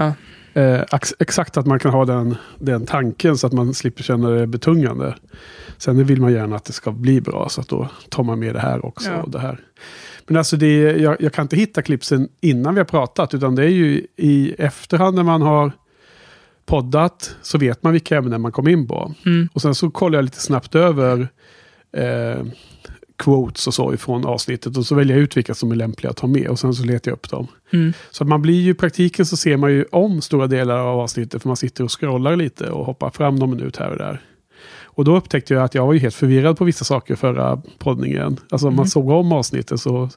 Ja. Eh, exakt att man kan ha den, den tanken så att man slipper känna det betungande. Sen vill man gärna att det ska bli bra så att då tar man med det här också. Ja. Och det här. Men alltså det, jag, jag kan inte hitta klippsen innan vi har pratat utan det är ju i efterhand när man har poddat så vet man vilka ämnen man kom in på. Mm. Och sen så kollar jag lite snabbt över eh, quotes och så ifrån avsnittet och så väljer jag ut vilka som är lämpliga att ta med och sen så letar jag upp dem. Mm. Så att man blir ju i praktiken så ser man ju om stora delar av avsnittet för man sitter och scrollar lite och hoppar fram någon minut här och där. Och då upptäckte jag att jag var ju helt förvirrad på vissa saker förra poddningen. Alltså om man Mhm. såg om avsnittet så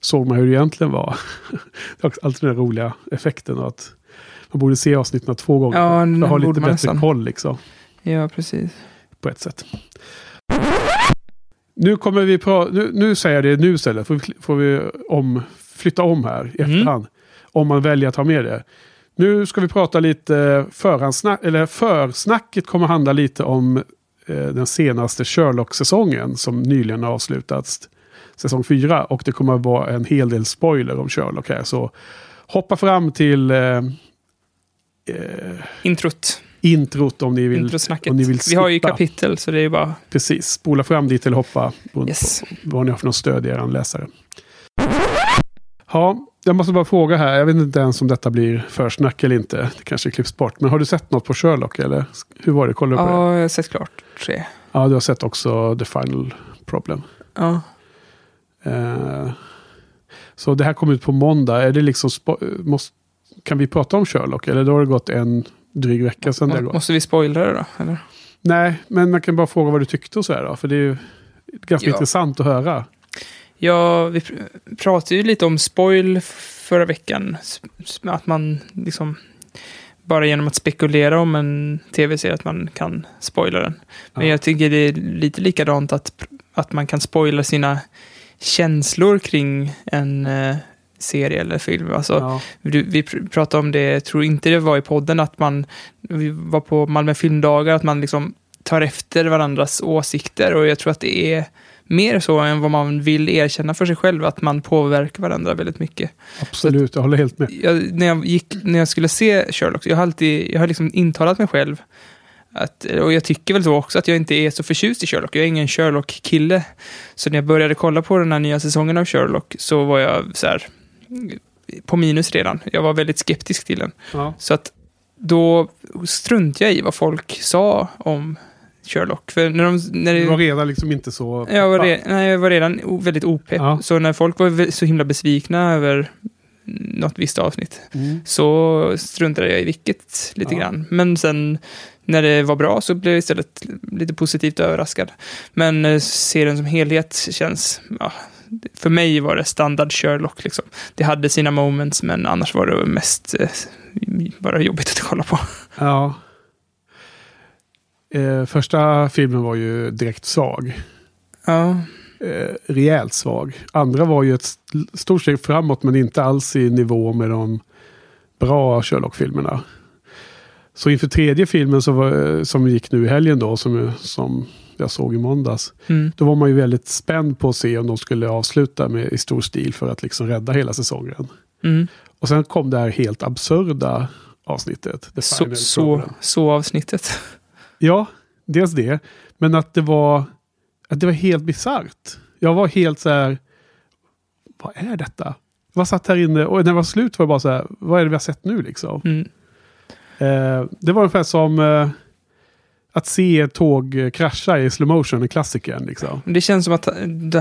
såg man hur det egentligen var. alltid den roliga effekten att man borde se avsnitten två gånger. Ja, för att ha lite bättre nästan. koll liksom Ja, precis. på ett sätt. Nu kommer vi på, nu, nu säger jag det nu istället, får vi, får vi om, flytta om här i Mm. efterhand. Om man väljer att ha med det. Nu ska vi prata lite förhandsnack, eller försnacket kommer handla lite om eh, den senaste Sherlock-säsongen som nyligen har avslutats. Säsong 4 och det kommer att vara en hel del spoiler om Sherlock här. Så hoppa fram till eh, eh, Introt. Introt om ni vill. Introsnacket. om ni vill Vi har ju skippa. kapitel, så det är ju bara... Precis, spola fram dit eller hoppa beroende Yes. på vad ni har för något stöd i er läsare. Ja, jag måste bara fråga här. Jag vet inte ens om detta blir försnack eller inte. Det kanske klipps bort. Men har du sett något på Sherlock eller? Hur var det? Kollar du på det? Ja, jag har sett klart tre. Ja, du har sett också The Final Problem. Ja. Eh, så det här kommer ut på måndag. Är det liksom måste, kan vi prata om Sherlock? Eller då har det gått en dryg vecka sedan det? Måste vi spoila det då? Eller? Nej, men man kan bara fråga vad du tyckte och så här då. För det är ju ganska Ja. intressant att höra. Ja, vi pr pratade ju lite om spoil förra veckan. Att man liksom bara genom att spekulera om en tv-serie att man kan spoila den. Men Ja. jag tycker det är lite likadant att, att man kan spoila sina känslor kring en eh, serie eller film. Alltså, Ja. vi pr- pratade om det, jag tror inte det var i podden, att man, vi var på Malmö filmdagar, att man liksom tar efter varandras åsikter och jag tror att det är mer så än vad man vill erkänna för sig själv, att man påverkar varandra väldigt mycket. Absolut, jag håller helt med. Jag, när, jag gick, när jag skulle se Sherlock, jag har alltid, jag har liksom intalat mig själv, att, och jag tycker väl så också att jag inte är så förtjust i Sherlock. Jag är ingen Sherlock-kille. Så när jag började kolla på den här nya säsongen av Sherlock så var jag så här på minus redan. Jag var väldigt skeptisk till den. Ja. Så att då struntade jag i vad folk sa om Sherlock. För när de... När det, Du var redan liksom inte så... jag, var re, nej, jag var redan väldigt opepp. Ja. Så när folk var så himla besvikna över något visst avsnitt Mm. så struntade jag i vilket lite Ja. grann. Men sen när det var bra så blev jag istället lite positivt överraskad. Men eh, serien som helhet känns, ja, för mig var det standard Sherlock liksom. Det hade sina moments men annars var det mest eh, bara jobbigt att kolla på. Ja. Eh, första filmen var ju direkt svag. Ja, Eh, rejält svag. Andra var ju ett st- stort steg framåt men inte alls i nivå med de bra Sherlock-filmerna. Så inför tredje filmen så var, som gick nu i helgen då, som, som jag såg i måndags. mm. Då var man ju väldigt spänd på att se om de skulle avsluta med, i stor stil för att liksom rädda hela säsongen. Mm. Och sen kom det här helt absurda avsnittet. Så, så, så avsnittet. Ja, dels det. Men att det var, att det var helt bisarrt. Jag var helt så här, vad är detta? Jag satt här inne och när det var slut var det bara så här, vad är det vi har sett nu liksom? Mm. Eh, det var ungefär som eh, att se tåg krascha i slow motion, en klassiker liksom. Det känns som att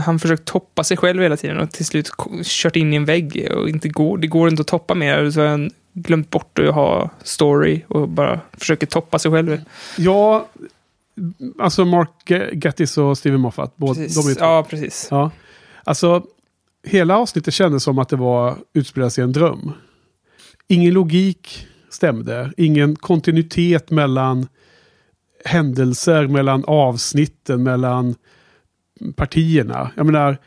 han- försökt toppa sig själv hela tiden och till slut kört in i en vägg och inte går, det går inte att toppa mer. Så han glömt bort att ha story och bara försöker toppa sig själv. Ja, alltså Mark Gatiss och Steven Moffat, båda, de är Precis. två. Ja, precis. Ja. Alltså, hela avsnittet kändes som att det var utspelat i en dröm. Ingen logik stämde. Ingen kontinuitet mellan händelser, mellan avsnitten, mellan partierna. Jag menar,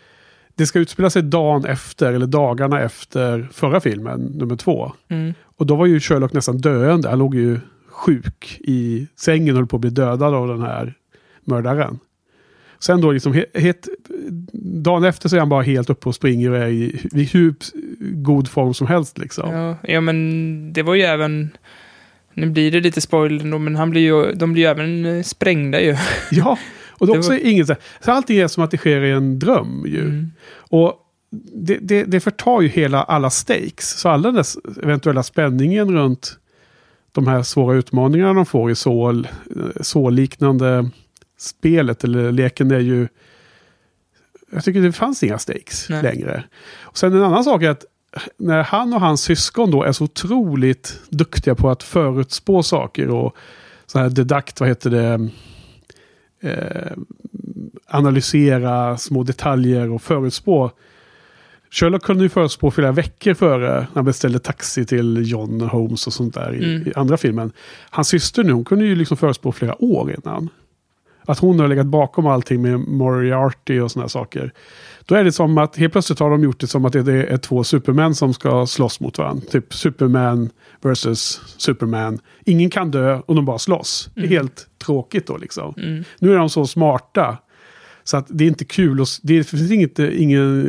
det ska utspela sig dagen efter, eller dagarna efter förra filmen, nummer två. Mm. Och då var ju Sherlock nästan döende. Han låg ju sjuk i sängen och höll på att bli dödad av den här mördaren. Sen då liksom, he, het, dagen efter så är han bara helt uppe och springer och är i, vid hup, god form som helst liksom. Ja, ja, men det var ju även... Nu blir det lite spoiler då, men han blir ju, de blir ju även eh, sprängda ju. Ja, och det är Det också var- inget så, så allting är som att det sker i en dröm ju. Mm. Och det, det, det förtar ju hela alla stakes. Så alla dess eventuella spänningen runt de här svåra utmaningarna de får i så, så liknande spelet eller leken är ju... Jag tycker det fanns inga stakes Nej. längre. Och sen en annan sak är att när han och hans syskon då är så otroligt duktiga på att förutspå saker och så här dedakt, vad heter det? Eh, analysera små detaljer och förutspå. Sherlock kunde ju förutspå flera veckor före när han beställde taxi till John Holmes och sånt där i, Mm. i andra filmen. Hans syster nu, hon kunde ju liksom förutspå flera år innan. Att hon har legat bakom allting med Moriarty och sådana saker. Då är det som att helt plötsligt har de gjort det som att det är två supermän som ska slåss mot varandra. Typ Superman versus Superman. Ingen kan dö och de bara slåss. Det är helt tråkigt då liksom. Mm. Nu är de så smarta. Så att det är inte kul. Och, det finns inget, ingen,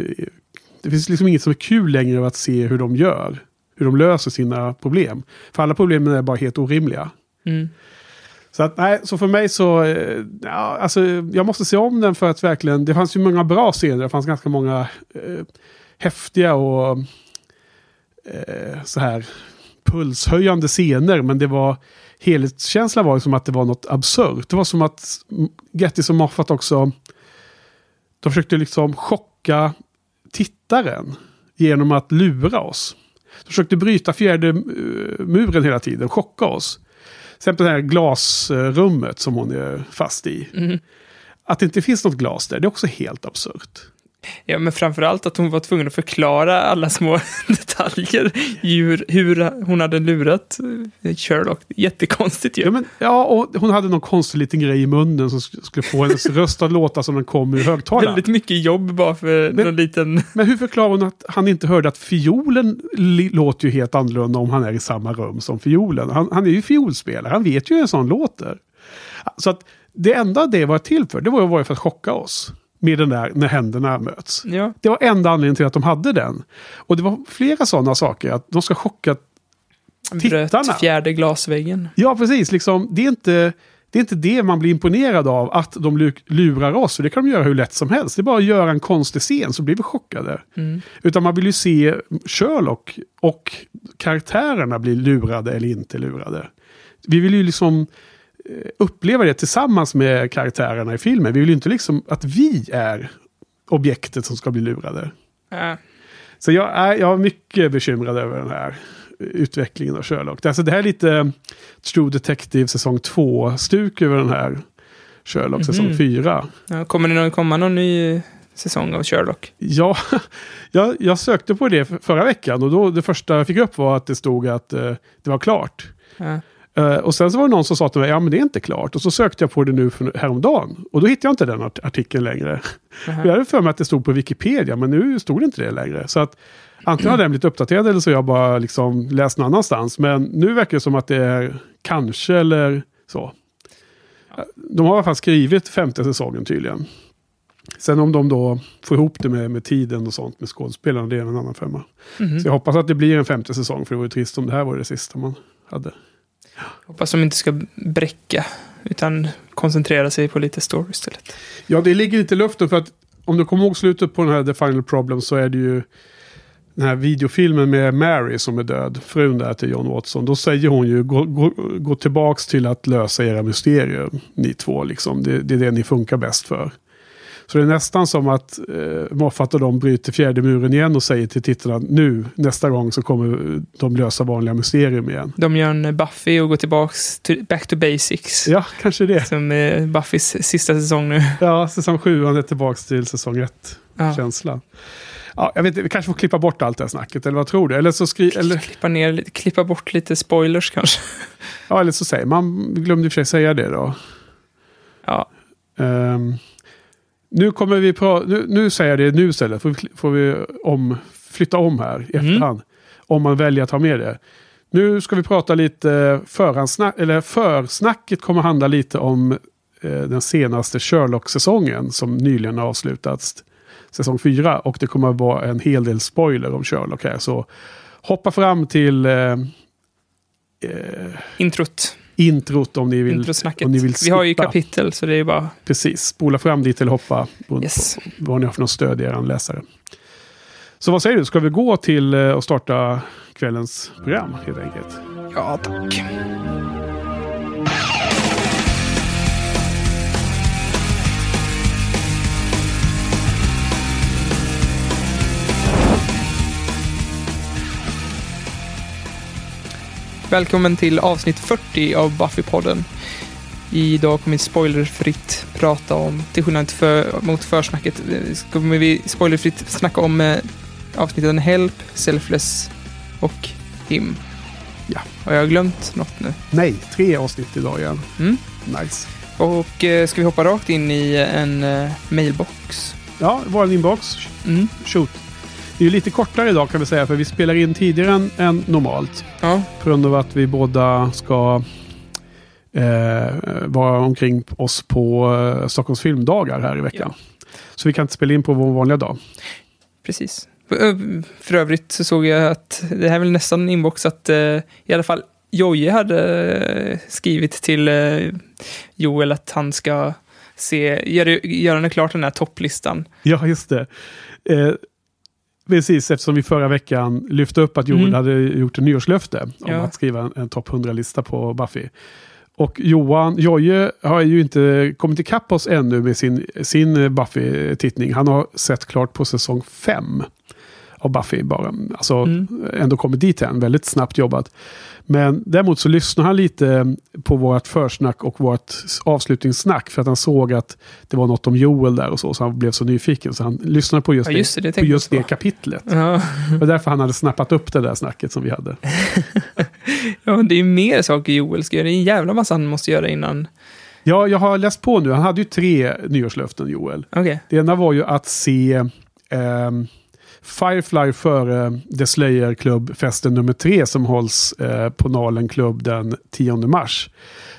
det finns liksom inget som är kul längre av att se hur de gör. Hur de löser sina problem. För alla problemen är bara helt orimliga. Mm. Så att nej, så för mig så, eh, ja, alltså jag måste se om den för att verkligen, det fanns ju många bra scener, det fanns ganska många eh, häftiga och eh, så här pulshöjande scener, men det var, helhetskänslan var ju som att det var något absurt. Det var som att Gettis och Moffat också, de försökte liksom chocka tittaren genom att lura oss. De försökte bryta fjärde eh, muren hela tiden, chocka oss. Exempel det här glasrummet som hon är fast i. Mm. Att det inte finns något glas där, det är också helt absurt. Ja, men framförallt att hon var tvungen att förklara alla små detaljer hur, hur hon hade lurat eh, Sherlock. Jättekonstigt ju. Ja, men, ja, och hon hade någon konstig liten grej i munnen som sk- skulle få hennes röst att låta som den kom ur högtalaren. Väldigt mycket jobb bara för Men- någon liten... Men hur förklarar hon att han inte hörde att fiolen låter ju helt annorlunda om han är i samma rum som fiolen? Han, han är ju fiolspelare, han vet ju hur en sån låter. Så att det enda det var till för, det var var ju för att chocka oss. Med den där, när händerna möts. Ja, Det var enda anledningen till att de hade den. Och det var flera sådana saker, att de ska chocka Tittarna. bröt fjärde glasväggen. Ja, precis. Liksom, det, är inte, det är inte det man blir imponerad av, att de lu- lurar oss. För det kan de göra hur lätt som helst. Det är bara att göra en konstig scen så blir vi chockade. Mm. Utan man vill ju se Sherlock och karaktärerna bli lurade eller inte lurade. Vi vill ju liksom uppleva det tillsammans med karaktärerna i filmen. Vi vill ju inte liksom att vi är objektet som ska bli lurade. Ja. Så jag är, jag är mycket bekymrad över den här utvecklingen av Sherlock. Alltså det här är lite True Detective säsong 2-stuk över den här Sherlock säsong Mhm. 4. Ja, kommer det någon, komma någon ny säsong av Sherlock? Ja, jag, jag sökte på det för- förra veckan och då det första jag fick upp var att det stod att eh, det var klart. Ja. Eh, och sen så var det någon som sa till mig, ja men det är inte klart. Och så sökte jag på det nu för, häromdagen. Och då hittade jag inte den art- artikeln längre. Aha. Jag hade för mig att det stod på Wikipedia, men nu stod det inte det längre. Så att antingen har den blivit uppdaterad eller så har jag bara liksom läst någon annanstans. Men nu verkar det som att det är kanske eller så. De har i alla fall skrivit femte säsongen tydligen. Sen om de då får ihop det med, med tiden och sånt med skådespelarna, det är en annan femma. Mhm. Så jag hoppas att det blir en femte säsong, för det vore trist om det här var det sista man hade. Hoppas de inte ska bräcka, utan koncentrera sig på lite story istället. Ja, det ligger lite i luften för att om du kommer ihåg slutet på den här The Final Problem så är det ju den här videofilmen med Mary som är död, frun där till John Watson. Då säger hon ju gå, gå, gå tillbaks till att lösa era mysterier, ni två liksom. Det, det är det ni funkar bäst för. Så det är nästan som att eh, Moffat och de bryter fjärde muren igen och säger till tittarna nu, nästa gång så kommer de lösa vanliga mysterium igen. De gör en Buffy och går tillbaks till back to basics. Ja, kanske det. Som är Buffys sista säsong nu. Ja, säsong sju är tillbaks till säsong ett. Ja. känslan. Ja, jag vet vi kanske får klippa bort allt det här snacket, eller vad tror du? Eller så, skri eller, Klippa, ner, klippa bort lite spoilers kanske. ja, eller så säger man, glömde i och för sig säga det då. Ja, Ehm, nu kommer vi pra- nu, nu säger jag det nu istället, får vi, får vi om, flytta om här i Mm. efterhand. Om man väljer att ha med det. Nu ska vi prata lite förhandsnack, eller försnacket kommer handla lite om eh, den senaste Sherlock-säsongen som nyligen har avslutats. säsong 4 och det kommer att vara en hel del spoiler om Sherlock här. Så hoppa fram till eh, eh, Introt. Introt om ni vill. Introsnacket. om ni vill Vi har ju kapitel, så det är bara... Precis, spola fram dit eller hoppa beroende Yes. på vad ni har för något stöd i er läsare. Så vad säger du, ska vi gå till eh, och starta kvällens program helt enkelt? Ja, tack. Välkommen till avsnitt 40 av Buffy-podden. Idag kommer vi spoilerfritt prata om, till skillnad för, mot försnacket, eh, kommer vi spoilerfritt snacka om eh, avsnitten Help, Selfless och Him. Ja. Har jag glömt något nu? Nej, tre avsnitt idag igen. Mm. Nice. Och eh, ska vi hoppa rakt in i en eh, mailbox? Ja, vår inbox. Mm. Shoot. Det är ju lite kortare idag kan vi säga för vi spelar in tidigare än, än normalt. Ja, På grund av att vi båda ska eh, vara omkring oss på eh, Stockholms filmdagar här i veckan. Så vi kan inte spela in på vår vanliga dag. precis. För, ö, för övrigt så såg jag att det här är väl nästan inbox att eh, i alla fall Jojje hade eh, skrivit till eh, Joel att han ska se, göra, göra klart den här topplistan. Ja, just det. Eh, precis, eftersom vi förra veckan lyfte upp att Joel Mm. hade gjort en nyårslöfte om Ja. att skriva en, en topp 100-lista på Buffy. Och Johan, Jojje har ju inte kommit ikapp oss ännu med sin, sin Buffy-tittning. Han har sett klart på säsong 5 av Buffy bara. Alltså Mm. ändå kommit dit än. Väldigt snabbt jobbat. Men däremot så lyssnade han lite på vårt försnack och vårt avslutningssnack för att han såg att det var något om Joel där och så. Så han blev så nyfiken så han lyssnade på just, Ja, just det, det på just det kapitlet. Ja. Det var därför han hade snappat upp det där snacket som vi hade. ja, men det är ju mer saker Joel ska göra. Det är en jävla massa han måste göra innan. Ja, jag har läst på nu. Han hade ju tre nyårslöften, Joel. Okej. Det ena var ju att se ehm, Firefly före The Slayer Club-festen nummer tre som hålls eh, på Nalen Club den 10 mars.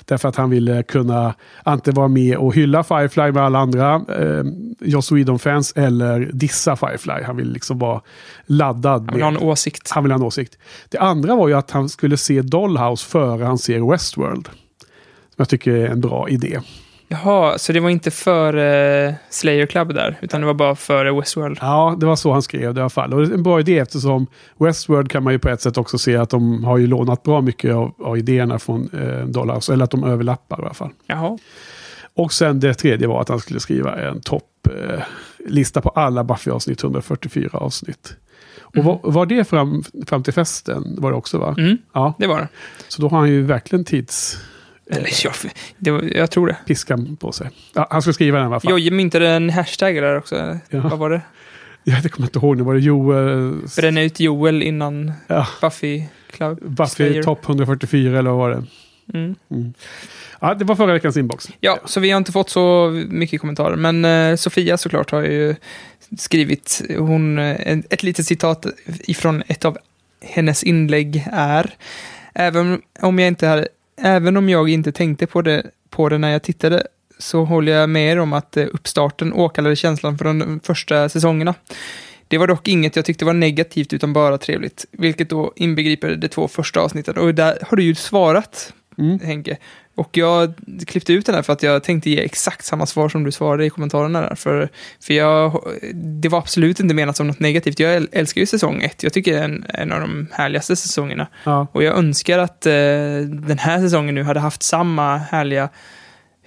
Därför att han ville kunna antingen vara med och hylla Firefly med alla andra eh, Joss Whedon-fans eller dissa Firefly. Han ville liksom vara laddad. Han vill ha en åsikt. han ville ha en åsikt. Det andra var ju att han skulle se Dollhouse före han ser Westworld. Som jag tycker är en bra idé. Jaha, så det var inte för eh, Slayer Club där, utan det var bara för Westworld. Ja, det var så han skrev det i alla fall. Och det är en bra idé eftersom Westworld kan man ju på ett sätt också se att de har ju lånat bra mycket av, av idéerna från eh, Dollhouse. Eller att de överlappar i alla fall. Jaha. Och sen det tredje var att han skulle skriva en topplista eh, på alla Buffy-avsnitt, 144 avsnitt. Och Mm. var, var det fram, fram till festen var det också va? Mm, Ja, det var det. så då har han ju verkligen tids... Eller, ja, det var, jag tror det. piskan på sig. Ja, han skulle skriva den i alla fall. Jojje myntade en hashtag där också. Ja. Vad var det? Ja, det kommer jag inte ihåg nu. Var det Joel... Bränna ut Joel innan Ja, Buffy Club. Buffy topp 144 eller vad var det? Mm. Ja, det var förra veckans inbox. Ja, så vi har inte fått så mycket kommentarer. Men eh, Sofia såklart har ju skrivit hon, eh, ett litet citat ifrån ett av hennes inlägg är Även om jag inte, hade, även om jag inte tänkte på det, på det när jag tittade så håller jag med er om att eh, uppstarten åkallade känslan från de första säsongerna. Det var dock inget jag tyckte var negativt utan bara trevligt, vilket då inbegriper de två första avsnitten. Och där har du ju svarat Mm. Henke. Och jag klippte ut den här för att jag tänkte ge exakt samma svar som du svarade i kommentarerna där. För, för jag, det var absolut inte menat som något negativt. Jag äl- älskar ju säsong ett. Jag tycker det är en, en av de härligaste säsongerna. Ja. Och jag önskar att eh, den här säsongen nu hade haft samma härliga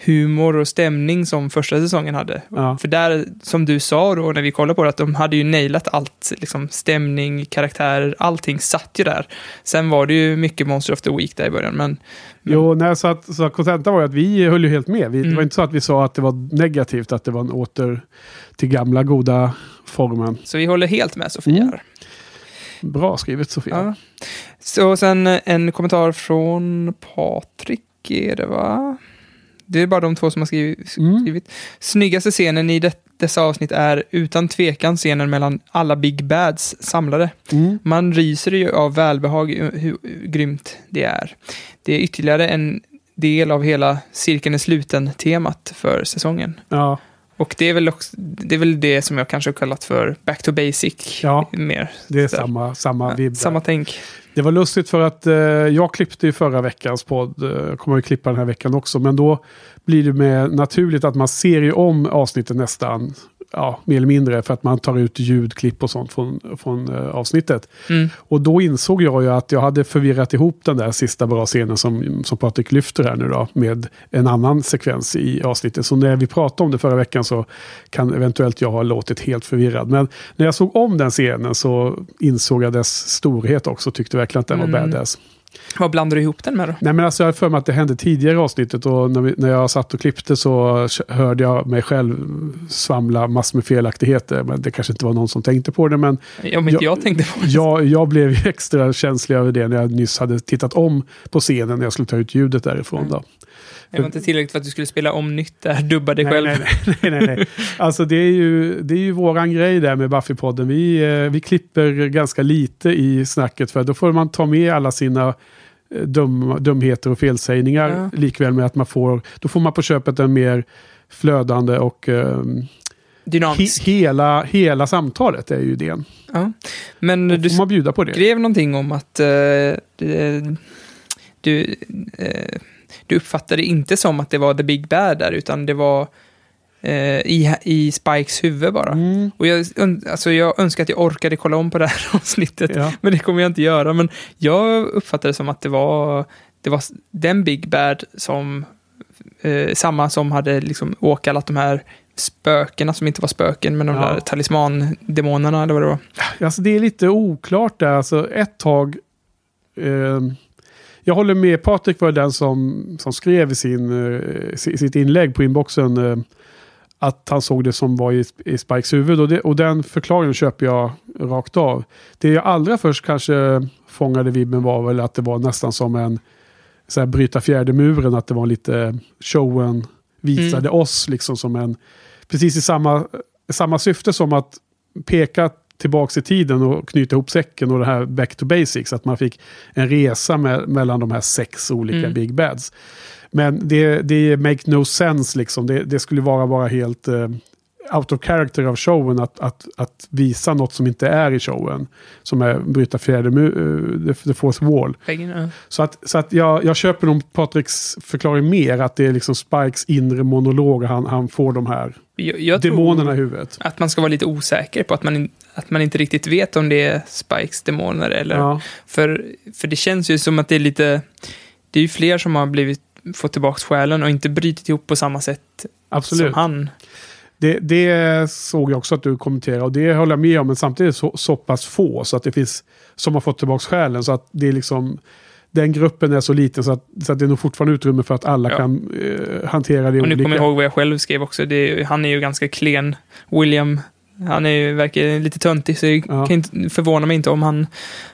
humor och stämning som första säsongen hade. Ja. För där, som du sa då när vi kollade på det, att de hade ju nailat allt, liksom stämning, karaktärer, allting satt ju där. Sen var det ju mycket Monster of the Week där i början, men Jo, nej, så att så att var ju att vi höll ju helt med. Vi, Det Mm. var inte så att vi sa att det var negativt, att det var en åter till gamla goda formen. Så vi håller helt med Sofia Mm. Bra skrivet Sofia. Ja. Så sen en kommentar från Patrik, är det va? Det är bara de två som har skrivit. Mm. Snyggaste scenen i det, dessa avsnitt är utan tvekan scenen mellan alla Big Bads samlade. Mm. Man ryser ju av välbehag hur, grymt det är. Det är ytterligare en del av hela cirkeln är sluten-temat för säsongen. Ja. Och det är, väl också, det är väl det som jag kanske har kallat för back to basic. Ja, mer. Det är samma, samma vibb. där. Samma tänk. Det var lustigt för att eh, jag klippte ju förra veckans podd, eh, Jag kommer att klippa den här veckan också, men då blir det mer naturligt att man ser ju om avsnittet nästan, ja, mer eller mindre, för att man tar ut ljudklipp och sånt från, från eh, avsnittet. Mm. Och då insåg jag ju att jag hade förvirrat ihop den där sista bra scenen som, som Patrik lyfter här nu då, med en annan sekvens i avsnittet. Så när vi pratade om det förra veckan så kan eventuellt jag ha låtit helt förvirrad. Men när jag såg om den scenen så insåg jag dess storhet också, tyckte verkligen att den var Mm. badass. Vad blandar du ihop den med då? Nej men alltså jag har för mig att det hände tidigare i avsnittet och när, vi, när jag satt och klippte så hörde jag mig själv svamla massor med felaktigheter. Men det kanske inte var någon som tänkte på det. Men Om inte Ja, jag tänkte på det. jag, jag blev extra känslig över det när jag nyss hade tittat om på scenen när jag skulle ta ut ljudet därifrån. Då. Det var inte tillräckligt för att du skulle spela om nytt där, dubba dig Nej, själv. nej, nej, nej, nej. Alltså det är ju, det är ju våran grej där med Buffy-podden. Vi, eh, vi klipper ganska lite i snacket för då får man ta med alla sina eh, dum, dumheter och felsägningar. Ja. Likväl med att man får, då får man på köpet en mer flödande och he, Dynamisk. hela, hela samtalet är ju idén. Ja. Men du man bjuda på det. skrev någonting om att det- du, eh, du uppfattade inte som att det var the big bad där, utan det var eh, i, i Spikes huvud bara. Mm, Och jag, alltså jag önskar att jag orkade kolla om på det här avsnittet, ja. men det kommer jag inte göra. Men jag uppfattade det som att det var, det var den Big Bad som, eh, samma som hade liksom åkallat de här spökena som inte var spöken, men de Ja. där talismandemonerna eller vad det var. Alltså det är lite oklart där. Alltså ett tag... Eh, jag håller med, Patrik var den som, som skrev i sin, eh, si- sitt inlägg på inboxen eh, att han såg det som var i, i Spikes huvud. Och, det, och den förklaringen köper jag rakt av. Det jag allra först kanske fångade vibben var väl att det var nästan som en så här, bryta fjärde muren, att det var lite showen visade oss liksom som en, precis i samma, samma syfte som att peka tillbaks i tiden och knyta ihop säcken och det här back to basics. Att man fick en resa med, mellan de här sex olika Mm. big bads. Men det, det make no sense liksom. Det, det skulle vara bara helt eh, out of character av showen att, att, att visa något som inte är i showen. Som är bryta fjärde eh, the, the fourth wall. Så att, så att jag, jag köper nog Patriks förklaring mer. Att det är liksom Spikes inre monolog. Han, han får de här Jag, jag demonerna i huvudet. att man ska vara lite osäker på att man, att man inte riktigt vet om det är Spikes demoner eller... Ja, För, för det känns ju som att det är lite... Det är ju fler som har blivit, fått tillbaka själen och inte brutit ihop på samma sätt absolut. som han. Det, det såg jag också att du kommenterade och det håller jag med om. Men samtidigt så, så pass få så att det finns som har fått tillbaka själen. Så att det är liksom den gruppen är så liten så att, så att det är nog fortfarande utrymme för att alla Ja. kan eh, hantera det Och nu olika. kommer jag ihåg vad jag själv skrev också. Är, han är ju ganska klen. William, han är ju, verkar lite töntig, så det Ja. kan inte, förvåna mig inte om han,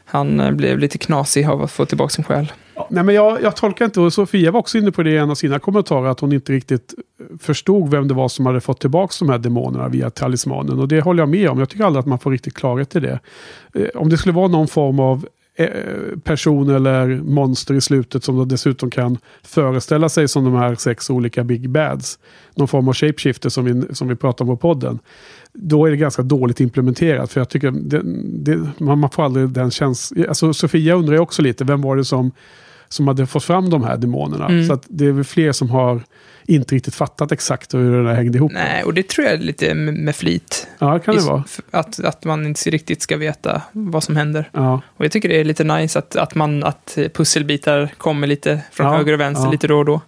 han eh, blev lite knasig av att få tillbaka sin själ. Ja, nej, men jag, jag tolkar inte, och Sofia var också inne på det i en av sina kommentarer, att hon inte riktigt förstod vem det var som hade fått tillbaka de här demonerna via talismanen. Och det håller jag med om. Jag tycker aldrig att man får riktigt klarhet i det. Eh, om det skulle vara någon form av eh, Eh, person eller monster i slutet som de dessutom kan föreställa sig som de här sex olika big bads. Någon form av shapeshifter som vi, som vi pratar om på podden. Då är det ganska dåligt implementerat. För jag tycker det, det, man, man får aldrig den känslan. Alltså Sofia undrar ju också lite, vem var det som som hade fått fram de här demonerna. Mm. Så det är väl fler som har inte riktigt fattat exakt hur det där hängde ihop. Nej, och det tror jag är lite med, flit. Ja, kan det vara. Att, att man inte riktigt ska veta vad som händer. Ja, Och jag tycker det är lite nice att, att, man, att pusselbitar kommer lite från Ja, höger och vänster ja. lite då och då.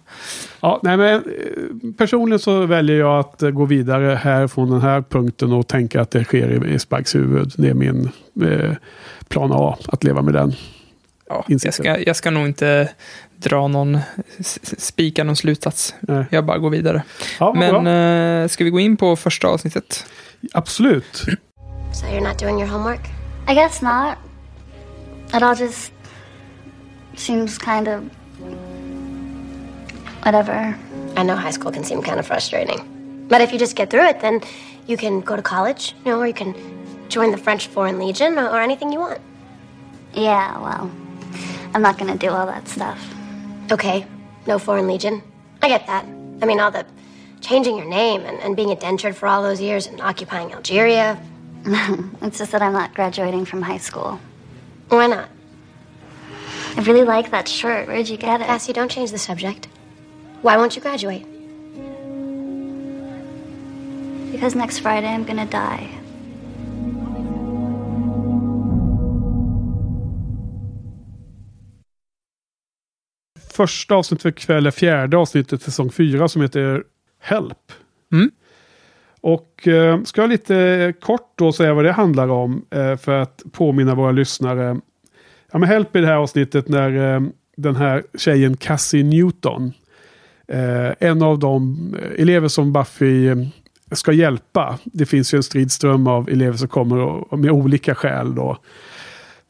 ja nej, men, eh, personligen så väljer jag att eh, gå vidare här från den här punkten och tänka att det sker i, i Spikes huvud. Det är min eh, plan A, att leva med den. Ja, jag, ska, jag ska nog inte dra någon, spika någon slutsats. Nej. Jag bara går vidare. Ja, Men bra. eh, ska vi gå in på första avsnittet? Absolut. So you're not doing your homework? I guess not. It all just seems kind of. whatever. I know high school can seem kind of frustrating. But if you just get through it, then you can go to college, you know, or you can join the French Foreign Legion or, or anything you want. Yeah, well, I'm not gonna do all that stuff. Okay, no Foreign Legion. I get that. I mean, all the changing your name and, and being indentured for all those years and occupying Algeria. It's just that I'm not graduating from high school. Why not? I really like that shirt. Where'd you get it? Cassie, don't change the subject. Why won't you graduate? Because next Friday I'm gonna die. Första avsnittet för kväll är fjärde avsnittet säsong fyra som heter Help. Mm. Och eh, ska jag lite kort då säga vad det handlar om eh, för att påminna våra lyssnare. Ja, men Help i det här avsnittet när eh, den här tjejen Cassie Newton, eh, en av de elever som Buffy eh, ska hjälpa. Det finns ju en stridström av elever som kommer och med olika skäl då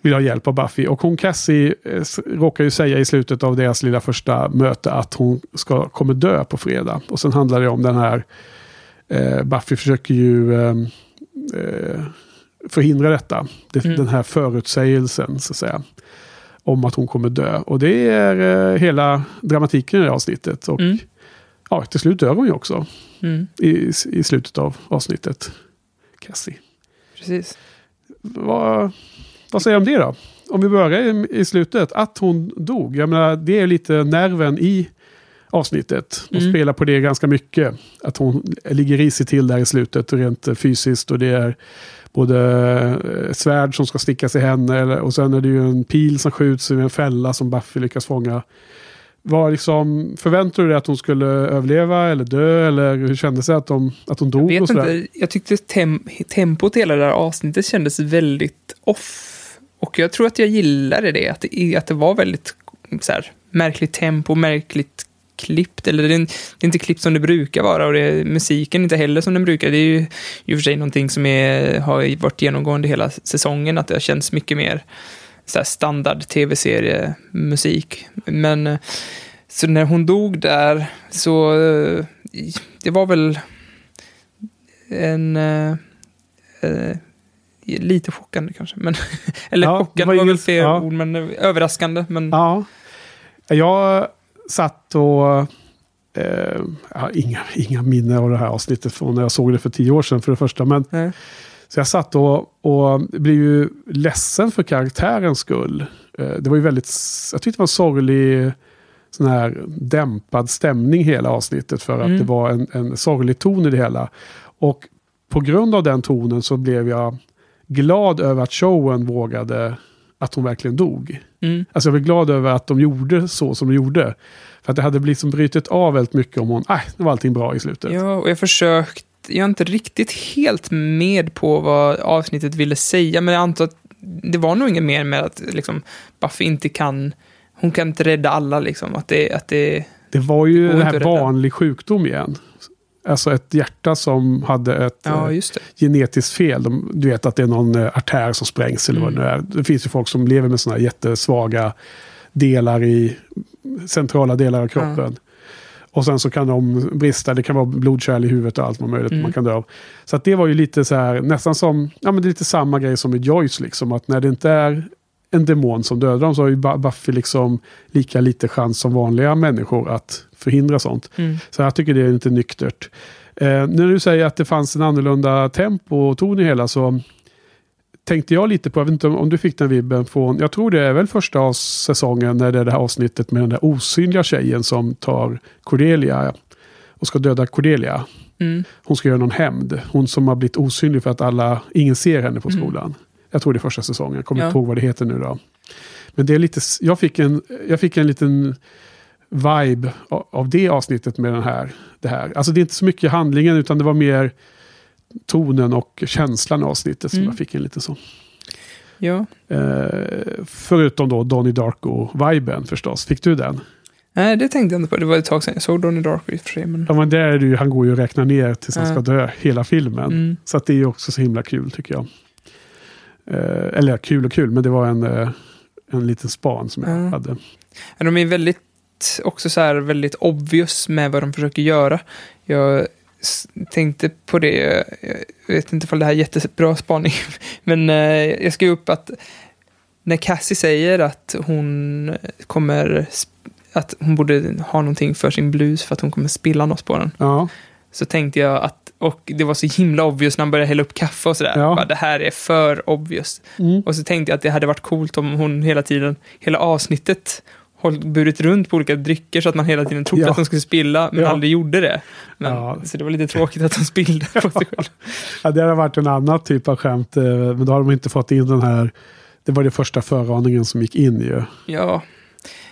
vill ha hjälp av Buffy. Och hon Cassie eh, råkar ju säga i slutet av deras lilla första möte att hon ska, kommer dö på fredag. Och sen handlar det om den här eh, Buffy försöker ju eh, eh, förhindra detta. Det, Mm. Den här förutsägelsen så att säga. Om att hon kommer dö. Och det är eh, hela dramatiken i det här avsnittet. Och Mm. ja, till slut dör hon ju också. Mm, I, I slutet av avsnittet. Cassie. precis. Vad, vad säger du om det då? Om vi börjar i, slutet. Att hon dog. Jag menar, det är lite nerven i avsnittet. De Mm. spelar på det ganska mycket. Att hon ligger risigt till där i slutet rent eh, fysiskt. Och det är både eh, svärd som ska stickas i henne. Och sen är det ju en pil som skjuts i en fälla som Buffy lyckas fånga. Var liksom, förväntade du dig att hon skulle överleva eller dö? Eller hur kändes det att, de, att hon dog? Jag vet inte, jag tyckte tem tempot i hela det här avsnittet kändes väldigt off. Och jag tror att jag gillade det, att det, att det var väldigt så här, märkligt tempo, märkligt klippt. Eller det är, en- det är inte klippt som det brukar vara och det är musiken inte heller som den brukar. Det är ju i och för sig någonting som är, har varit genomgående hela säsongen, att det har känts mycket mer så här standard tv-seriemusik. Men eh, så när hon dog där så eh, det var väl en... eh, eh lite chockande kanske. Men, eller Ja, chockande var var, väl fel ja. ord, men överraskande. Men, Ja. Jag satt och... Eh, jag har inga, inga minnen av det här avsnittet från när jag såg det för tio år sedan för det första. Men, Nej. så jag satt och, och blev ju ledsen för karaktärens skull. Eh, det var ju väldigt... Jag tyckte det var en sorglig sån här dämpad stämning hela avsnittet. För att Mm. det var en, en sorglig ton i det hela. Och på grund av den tonen så blev jag glad över att showen vågade att hon verkligen dog. Mm. Alltså jag var glad över att de gjorde så som de gjorde. För att det hade blivit som brutit av väldigt mycket om hon, nej, nu var allting bra i slutet. Ja, och jag försökt, jag är inte riktigt helt med på vad avsnittet ville säga, men jag antar att det var nog inget mer med att liksom, Buffy inte kan, hon kan inte rädda alla liksom, att det, att det, Det var ju går en inte här vanlig sjukdom igen. Alltså ett hjärta som hade ett ja eh, genetiskt fel. De, du vet att det är någon eh, artär som sprängs eller vad det nu är. Det finns ju folk som lever med sådana jättesvaga delar i centrala delar av kroppen. Och sen så kan de brista, det kan vara blodkärl i huvudet och allt vad möjligt Mm. man kan dö av. Så att det var ju lite så här, nästan som, ja men det är lite samma grej som i Joyce liksom. Att när det inte är en demon som dödar dem så har ju Bu- Buffy liksom lika lite chans som vanliga människor att förhindra sånt. Mm. Så jag tycker det är lite nyktert. Eh, när du säger att det fanns en annorlunda tempo och ton i hela så tänkte jag lite på, jag vet inte om, om du fick den vibben från, jag tror det är väl första säsongen när det är det här avsnittet med den där osynliga tjejen som tar Cordelia och ska döda Cordelia. Mm. Hon ska göra någon hämnd. Hon som har blivit osynlig för att alla, ingen ser henne på Mm. skolan. Jag tror det är första säsongen, jag kommer Ja. inte ihåg vad det heter nu då. Men det är lite, jag fick en, jag fick en liten vibe av, det avsnittet med den här, det här. Alltså det är inte så mycket handlingen utan det var mer tonen och känslan i avsnittet som Mm. jag fick en liten sån. Ja. Eh, förutom då Donnie Darko-viben förstås. Fick du den? Nej, det tänkte jag inte på. Det var ett tag sedan jag såg Donnie Darko i och för sig. Men... Ja men där är det ju, han går ju och räknar ner tills han ska dö hela filmen. Mm. Så att det är ju också så himla kul tycker jag. Eh, eller kul och kul, men det var en, eh, en liten span som jag Ja. hade. De är väldigt, också så här väldigt obvious med vad de försöker göra. Jag tänkte på det, jag vet inte om det här är jättebra spaning, men eh, jag skrev upp att när Cassie säger att hon kommer, att hon borde ha någonting för sin blus för att hon kommer spilla något på den, Ja, så tänkte jag att, och det var så himla obvious när han började hälla upp kaffe och sådär. Ja. Bara, Det här är för obvious. Mm. Och så tänkte jag att det hade varit coolt om hon hela tiden, hela avsnittet, håll, burit runt på olika drycker så att man hela tiden trodde Ja. att de skulle spilla, men Ja. aldrig gjorde det. Men, Ja. Så det var lite tråkigt att de spillde på sig själv. Ja, det hade varit en annan typ av skämt. eh, Men då hade de inte fått in den här. Det var det första föraningen som gick in ju. Ja,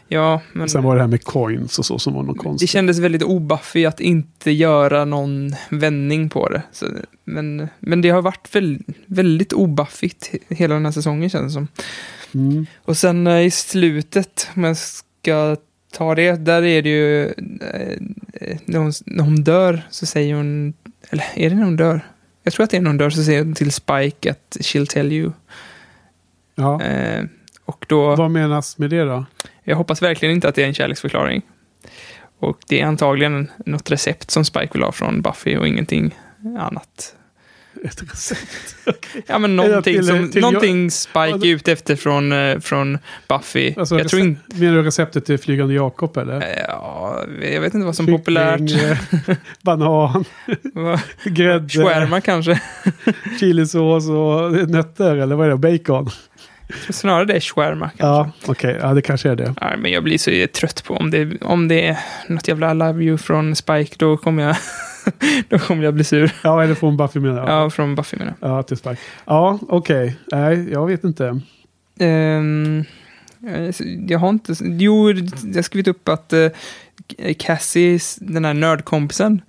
ja men Sen var det här med coins och så som var något det konstigt. kändes väldigt obuffy att inte göra någon vändning på det. Så, men, men det har varit väl, väldigt obuffigt he- hela den här säsongen känns det som. Mm. Och sen eh, i slutet, om jag ska ta det, där är det ju, eh, eh, när hon, när hon dör så säger hon, eller är det när hon dör? Jag tror att det är när hon dör så säger hon till Spike att she'll tell you. Ja. Eh, och då, Vad menas med det då? jag hoppas verkligen inte att det är en kärleksförklaring. Och det är antagligen något recept som Spike vill ha från Buffy och ingenting annat. Ett recept. Ja, men någonting, till- som, till- någonting Spike är ute efter från, eh, från Buffy. Alltså, jag tror inte... Menar du receptet till Flygande Jakob eller? Ja, jag vet inte vad som är populärt. eh, banan, grädde, Shawarma kanske. chilisås och nötter eller vad är det? Bacon? Snarare det är shawarma kanske. Ja, okej. Ja, det kanske är det. Nej, men jag blir så trött på om det, om det är något jävla love you från Spike, då kommer jag, då kommer jag bli sur. Ja, eller från Buffy menar jag. Ja, från Buffy menar jag. Ja, till Spike. Ja, okej. Nej, jag vet inte. Eh, jag har inte... Jo, jag har skrivit upp att uh, Cassie, den här nördkompisen,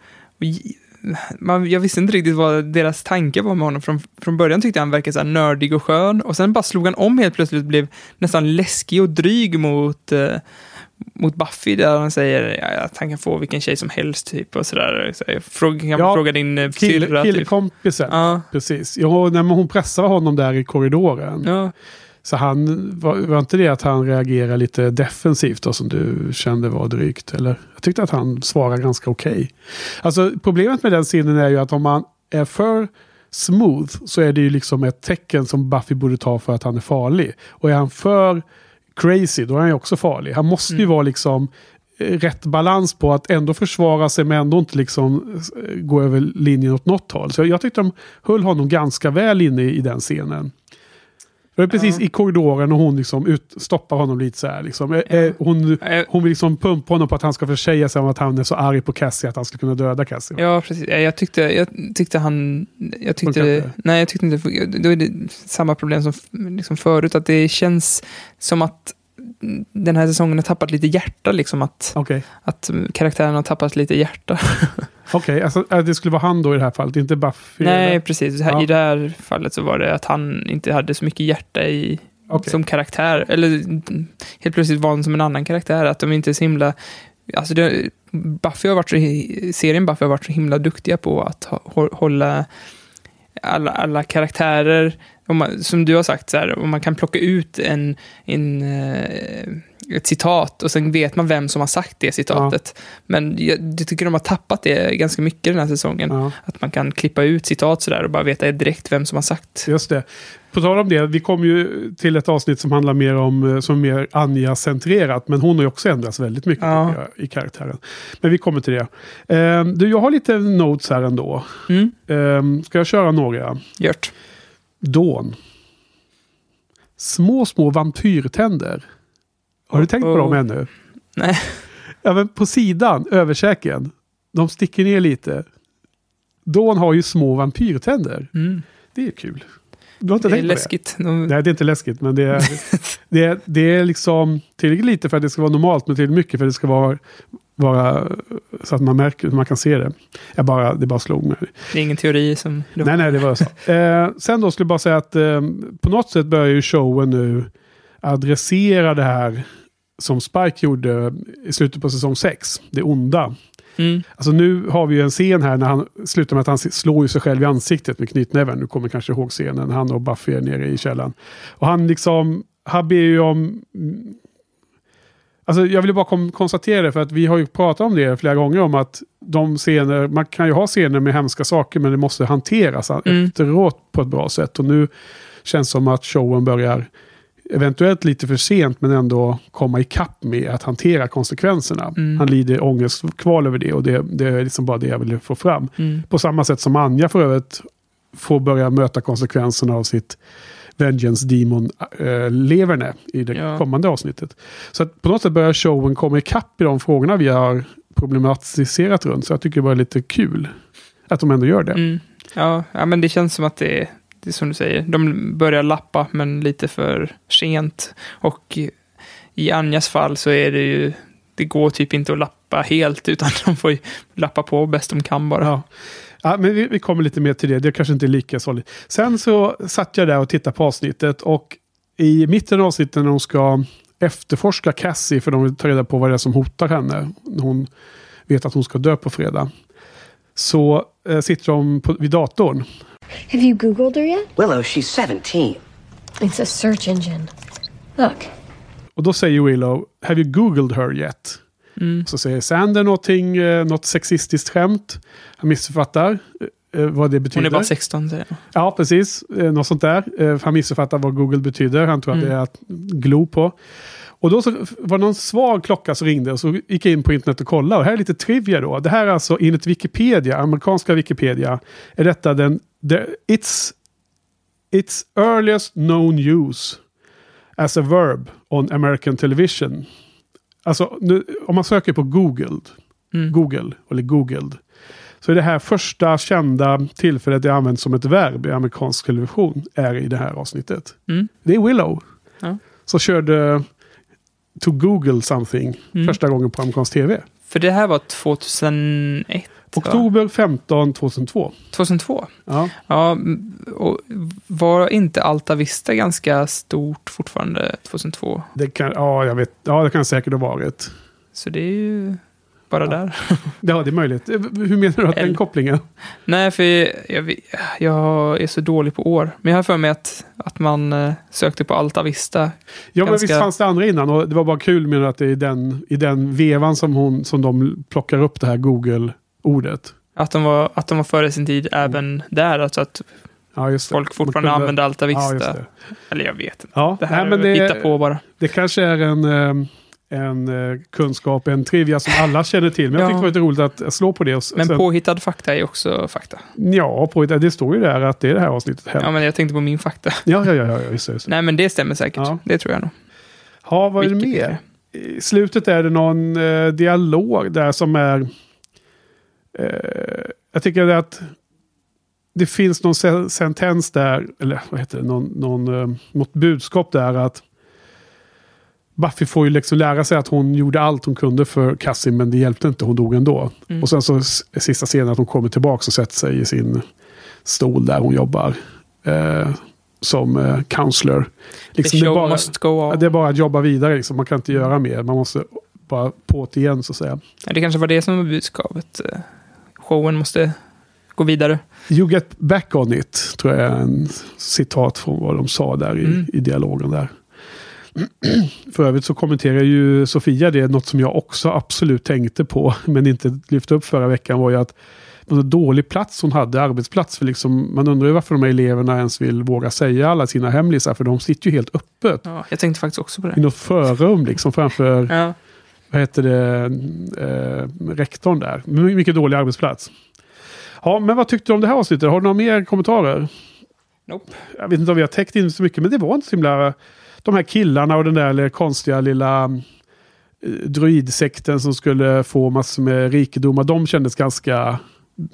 man, jag visste inte riktigt vad deras tanke var med honom. Från, från början tyckte jag han verkade så här nördig och skön och sen bara slog han om helt plötsligt och blev nästan läskig och dryg mot, eh, mot Buffy där han säger att han kan få vilken tjej som helst typ och sådär. Så fråga, kan Ja, fråga din eh, Kill, syrra. Typ. killkompisen. Ja, Precis. Ja, när hon pressar honom där i korridoren. ja. Så han, var, var inte det att han reagerade lite defensivt då, som du kände var drygt? Eller? Jag tyckte att han svarade ganska okej. Alltså problemet med den scenen är ju att om man är för smooth så är det ju liksom ett tecken som Buffy borde ta för att han är farlig. Och är han för crazy då är han ju också farlig. Han måste ju vara liksom eh, rätt balans på att ändå försvara sig men ändå inte liksom eh, gå över linjen åt något håll. Så jag tyckte de höll honom ganska väl inne i den scenen. Det är precis Ja. i korridoren och hon liksom ut, stoppar honom lite så här. Liksom. Eh, eh, Hon, Eh, hon vill liksom pumpa honom på att han ska försäga sig om att han är så arg på Cassie att han ska kunna döda Cassie. Ja, precis. Ja, Jag tyckte, jag tyckte han... Jag tyckte, inte? nej, jag tyckte inte... Då är det samma problem som liksom förut, att det känns som att den här säsongen har tappat lite hjärta, liksom att, Okej, att karaktären har tappat lite hjärta. Okej, alltså eh, det skulle vara han då i det här fallet, inte Buffy? nej, eller? precis. Ja. I det här fallet så var det att han inte hade så mycket hjärta i, Okej. som karaktär. Eller helt plötsligt var han som en annan karaktär, att de inte är så himla... Alltså det, Buffy har varit så, serien Buffy har varit så himla duktiga på att hå- hålla alla, alla karaktärer, om man, som du har sagt, så här, om man kan plocka ut en, en, eh, ett citat och sen vet man vem som har sagt det citatet. Men jag, jag tycker de har tappat det ganska mycket den här säsongen. Ja, Att man kan klippa ut citat sådär och bara veta direkt vem som har sagt. just det. På tal om det, vi kommer ju till ett avsnitt som handlar mer om, eh, som är mer Anja-centrerat, men hon har ju också ändrats väldigt mycket Ja. jag, i karaktären. Men vi kommer till det. Eh, du, jag har lite notes här ändå. Mm, Eh, ska jag köra några? Gjort. Dawn. Små, små vampyrtänder. Har du tänkt på Oh. dem ännu? Nej. Men på sidan, översäken, de sticker ner lite. Dawn har ju små vampyrtänder. Mm. Det är kul. Du har inte Det är tänkt på läskigt. De, det? Nej, det är inte läskigt, men det är, det är, det är liksom tillräckligt lite för att det ska vara normalt, men tillräckligt mycket för att det ska vara, vara så att man märker, man kan se det. Jag bara, det bara slog mig. det är ingen teori som... du- Nej, nej, det var så. Eh, sen då skulle jag bara säga att eh, på något sätt börjar ju showen nu adressera det här som Spike gjorde i slutet på säsong 6. Det onda. Mm. Alltså nu har vi ju en scen här när han slutar med att han slår ju sig själv i ansiktet med knytnäven. Du kommer kanske ihåg scenen. Han och Buffy är nere i källaren. Och han liksom, han ber ju om... Alltså jag vill bara konstatera det för att vi har ju pratat om det flera gånger om att de scener, man kan ju ha scener med hemska saker men det måste hanteras Mm. efteråt på ett bra sätt. Och nu känns det som att showen börjar eventuellt lite för sent men ändå komma ikapp med att hantera konsekvenserna. Mm. Han lider ångestkval över det och det, det är liksom bara det jag ville få fram. Mm. På samma sätt som Anja för övrigt får börja möta konsekvenserna av sitt Vengeance Demon äh, leverne i det Ja. kommande avsnittet. Så att på något sätt börjar showen komma ikapp i de frågorna vi har problematiserat runt. Så jag tycker det var lite kul att de ändå gör det. Mm. Ja, ja, men det känns som att det är, det är som du säger. De börjar lappa, men lite för sent. Och i Anjas fall så är det ju, det går typ inte att lappa helt, utan de får ju lappa på bäst de kan bara. Ja. Ja, men vi, vi kommer lite mer till det. Det kanske inte är lika sorgligt. Sen så satt jag där och tittade på avsnittet och i mitten av avsnittet när de ska efterforska Cassie för de vill ta reda på vad det är som hotar henne. Hon vet att hon ska dö på fredag. Så eh, sitter de på, vid datorn. Have you Googled her yet? Willow, she's 17. It's a search engine. Look, Och då säger Willow, have you googled her yet? Så säger Sander någonting, eh, något sexistiskt skämt. Han missuppfattar eh, eh, vad det betyder. Hon är bara 16, säger jag. Ja, precis. Något sånt där. Han missuppfattar vad Google betyder. Han tror att det är att glo på. Och då så var det någon svag klocka som ringde och så gick jag in på internet och kollade. Och här är lite trivia då. Det här är alltså enligt Wikipedia, amerikanska Wikipedia, är detta den, the, it's, it's earliest known use as a verb on American television. Alltså, nu, om man söker på Google, Google, eller Googled, så är det här första kända tillfället det används som ett verb i amerikansk television är i det här avsnittet. Mm. Det är Willow. Ja. Så körde To Google something Mm. första gången på amerikansk tv. För det här var 2001. Oktober 15 2002. 2002. Ja. Ja, och var inte Alta Vista ganska stort fortfarande 2002? Det kan, ja, jag vet, ja, det kan säkert ha varit. Så det är ju bara där. Ja, det är möjligt. Hur menar du att den kopplingen? Nej, för jag, vet- jag är så dålig på år. Men jag har för mig att, att man eh, sökte på Alta Vista. Ja, men Ganska- visst fanns det andra innan och det var bara kul med att det är i den, i den vevan som, hon, som de plockar upp det här Google-ordet. Att de var, att de var före sin tid även där. Alltså att Ja, folk fortfarande kunde- använde Alta Ja, Vista. Eller jag vet inte. Ja, Det här nej, men hitta på bara. det kanske är en, eh, en eh, kunskap, en trivia som alla känner till. Men jag Ja. tycker det var lite roligt att slå på det. Och Men sen, påhittad fakta är också fakta. Ja, på, det står ju där att det är det här avsnittet. Här. Ja, men jag tänkte på min fakta. Ja, ja, ja, ja, just. Just. Nej, men det stämmer säkert. Det tror jag nog. Ja, vad är det mer? I slutet är det någon eh, dialog där som är... Eh, jag tycker att det finns någon sen- sentens där, eller vad heter det, någon, någon, eh, något budskap där att Buffy får ju liksom lära sig att hon gjorde allt hon kunde för Cassie men det hjälpte inte, hon dog ändå. Mm. Och sen så s- sista scenen att hon kommer tillbaka och sätter sig i sin stol där hon jobbar. Eh, som eh, counselor. Liksom det är bara- det är bara att jobba vidare. Liksom. Man kan inte göra mer. Man måste bara på igen så att säga. Ja, Det kanske var det som var budskapet. Showen måste gå vidare. You get back on it, tror jag är en citat från vad de sa där i, Mm. i dialogen där. För övrigt så kommenterar ju Sofia det, något som jag också absolut tänkte på, men inte lyfte upp förra veckan, var ju att en dålig plats hon hade, arbetsplats. För liksom, man undrar ju varför de här eleverna ens vill våga säga alla sina hemlisar, för de sitter ju helt öppet. Ja, jag tänkte faktiskt också på I det. något förrum liksom framför Ja. Vad heter det, eh, rektorn där. My- Mycket dålig arbetsplats. Ja, men vad tyckte du om det här avsnittet? Har du några mer kommentarer? Nope. Jag vet inte om vi har täckt in så mycket, men det var inte så himla... De här killarna och den där konstiga lilla eh, druidsekten som skulle få massor med rikedomar, de kändes ganska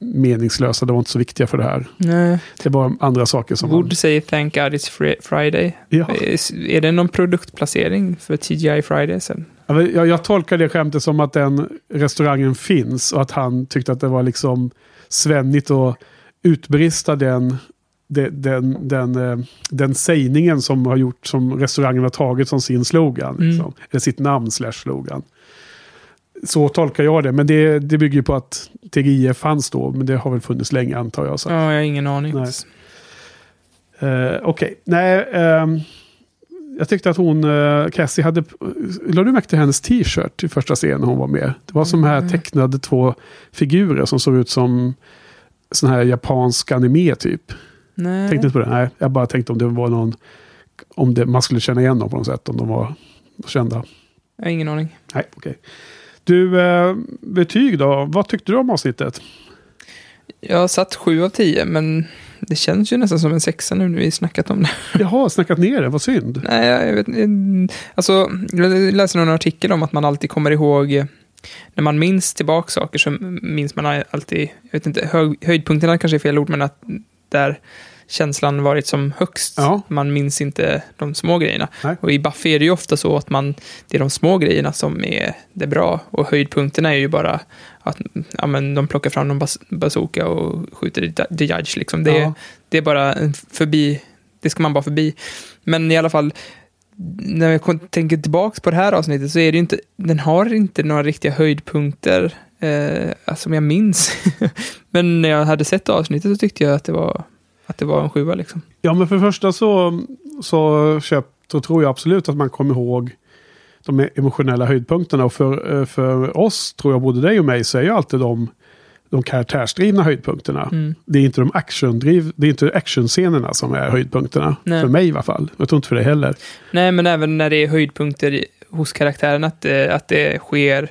meningslösa. De var inte så viktiga för det här. Nej. Det var andra saker som... Wood säger thank God it's fri- Friday. Ja. Är, är det någon produktplacering för TGI Friday sen? Jag, jag tolkar det skämtet som att den restaurangen finns och att han tyckte att det var liksom svennigt att utbrista den, den, den, den, eh, den sägningen som har gjort som restaurangen har tagit som sin slogan. Mm. Liksom. Eller sitt namn slash slogan. Så tolkar jag det, men det, det bygger på att TGIF fanns då, men det har väl funnits länge antar jag. Så. Ja, jag har ingen aning. Nej. Eh, Okej, nej. ehm, jag tyckte att hon, uh, Cassie, hade... Lade du märke till hennes t-shirt i första scenen hon var med? Det var som här tecknade två figurer som såg ut som sån här japansk anime typ. Nej. Tänkte inte på det? Nej, jag bara tänkte om det var någon om det, man skulle känna igen dem på något sätt om de var kända. Jag har ingen aning. Nej, okej. Du, eh, betyg då? Vad tyckte du om avsnittet? Jag har satt sju av tio, men det känns ju nästan som en sexa nu när vi snackat om det. Jag har snackat ner det, vad synd. Nej, jag vet. Alltså, jag läste någon artikel om att man alltid kommer ihåg eh, när man minns tillbaka saker så minns man alltid, jag vet inte, hög, höjdpunkterna kanske är fel ord, men att där känslan varit som högst. Ja. Man minns inte de små grejerna. Nej. Och i Buffy är det ju ofta så att man, det är de små grejerna som är det bra. Och höjdpunkterna är ju bara att ja, men de plockar fram någon bazooka och skjuter the judge. Liksom. Det, Ja. det är bara förbi, det ska man bara förbi. Men i alla fall, när jag tänker tillbaka på det här avsnittet så är det ju inte, den har inte några riktiga höjdpunkter eh, som jag minns. Men när jag hade sett avsnittet så tyckte jag att det var, att det var en sjua liksom. Ja, men för det första så, så, köpt, så tror jag absolut att man kommer ihåg de emotionella höjdpunkterna. Och för, eh, för oss, tror jag, både dig och mig, så är ju alltid de, de karaktärsdrivna höjdpunkterna. Mm. Det är inte de actiondriv, det är inte actionscenerna som är höjdpunkterna. Nej. För mig i alla fall. Jag tror inte för dig heller. Nej, men även när det är höjdpunkter hos karaktären, att det, att det sker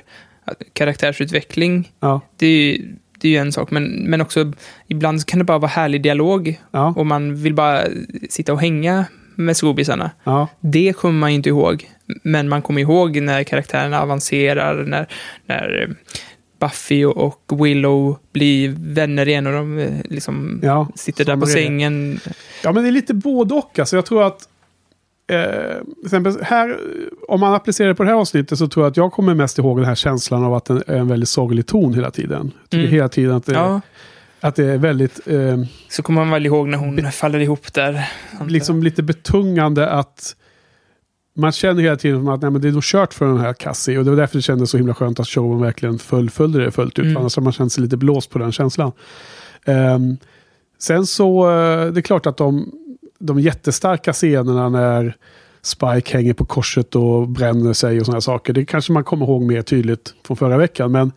karaktärsutveckling. Ja, Det är ju, det är ju en sak, men, men också ibland kan det bara vara härlig dialog ja, och man vill bara sitta och hänga med skobisarna. ja. Det kommer man ju inte ihåg, men man kommer ihåg när karaktärerna avancerar, när, när Buffy och- Willow blir vänner igen och de eh, liksom ja sitter där på sängen. Ja, men det är lite både och. Alltså, jag tror att eh, här, om man applicerar det på det här avsnittet så tror jag att jag kommer mest ihåg den här känslan av att det är en väldigt sorglig ton hela tiden. Jag tycker Mm. hela tiden att det, Ja, att det är väldigt eh, så kommer man väl ihåg när hon faller ihop där. liksom lite betungande att man känner hela tiden att nej, men det är nog kört för den här Cassie. Och det var därför det kändes så himla skönt att showen verkligen fullföljde det fullt ut. Mm. Annars har man känt sig lite blåst på den känslan. Ehm, sen så, eh, det är klart att de, de jättestarka scenerna när Spike hänger på korset och bränner sig och sådana saker. Det kanske man kommer ihåg mer tydligt från förra veckan. Men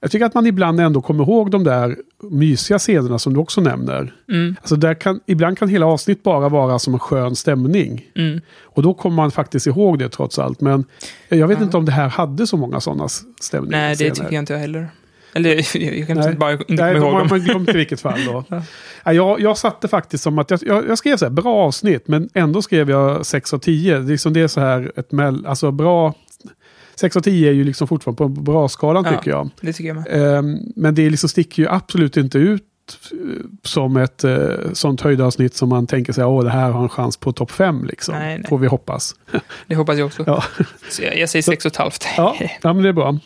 jag tycker att man ibland ändå kommer ihåg de där mysiga scenerna som du också nämner. Mm, Alltså där kan, ibland kan hela avsnitt bara vara som en skön stämning. mm. Och då kommer man faktiskt ihåg det trots allt. Men jag vet Ja. inte om det här hade så många sådana stämningar. Nej, det scener. tycker jag inte jag heller. Eller jag kan Nej. bara inte Nej, ihåg dem. man glömt i vilket fall då. Ja. ja. jag, jag satte faktiskt som att jag, jag, jag skrev så här, bra avsnitt, men ändå skrev jag 6 av 10. Det är, liksom det är så här ett mell, alltså bra... 6 av 10 är ju liksom fortfarande på bra-skalan Ja. tycker jag. Det tycker jag med. Ehm, men det liksom sticker ju absolut inte ut eh, som ett uh, sånt höjdavsnitt som man tänker sig, åh det här har en chans på topp 5 liksom. Nej, nej. Får vi hoppas. Det hoppas jag också. Ja. Jag, jag säger sex och ett halvt. Ja, ja men det är bra.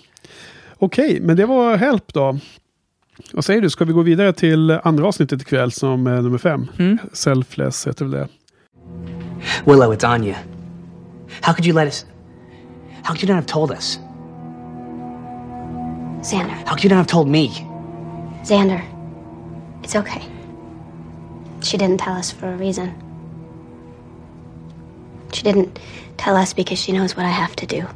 Okej, men det var Help då. Vad säger du, ska vi gå vidare till andra avsnittet ikväll som är nummer fem? Mm. Selfless heter väl det. Willow, it's Anya. How could you let us? How could you not have told us? Xander. How could you not have told me? Xander. It's okay. She didn't tell us for a reason. She didn't tell us because she knows what I have to do.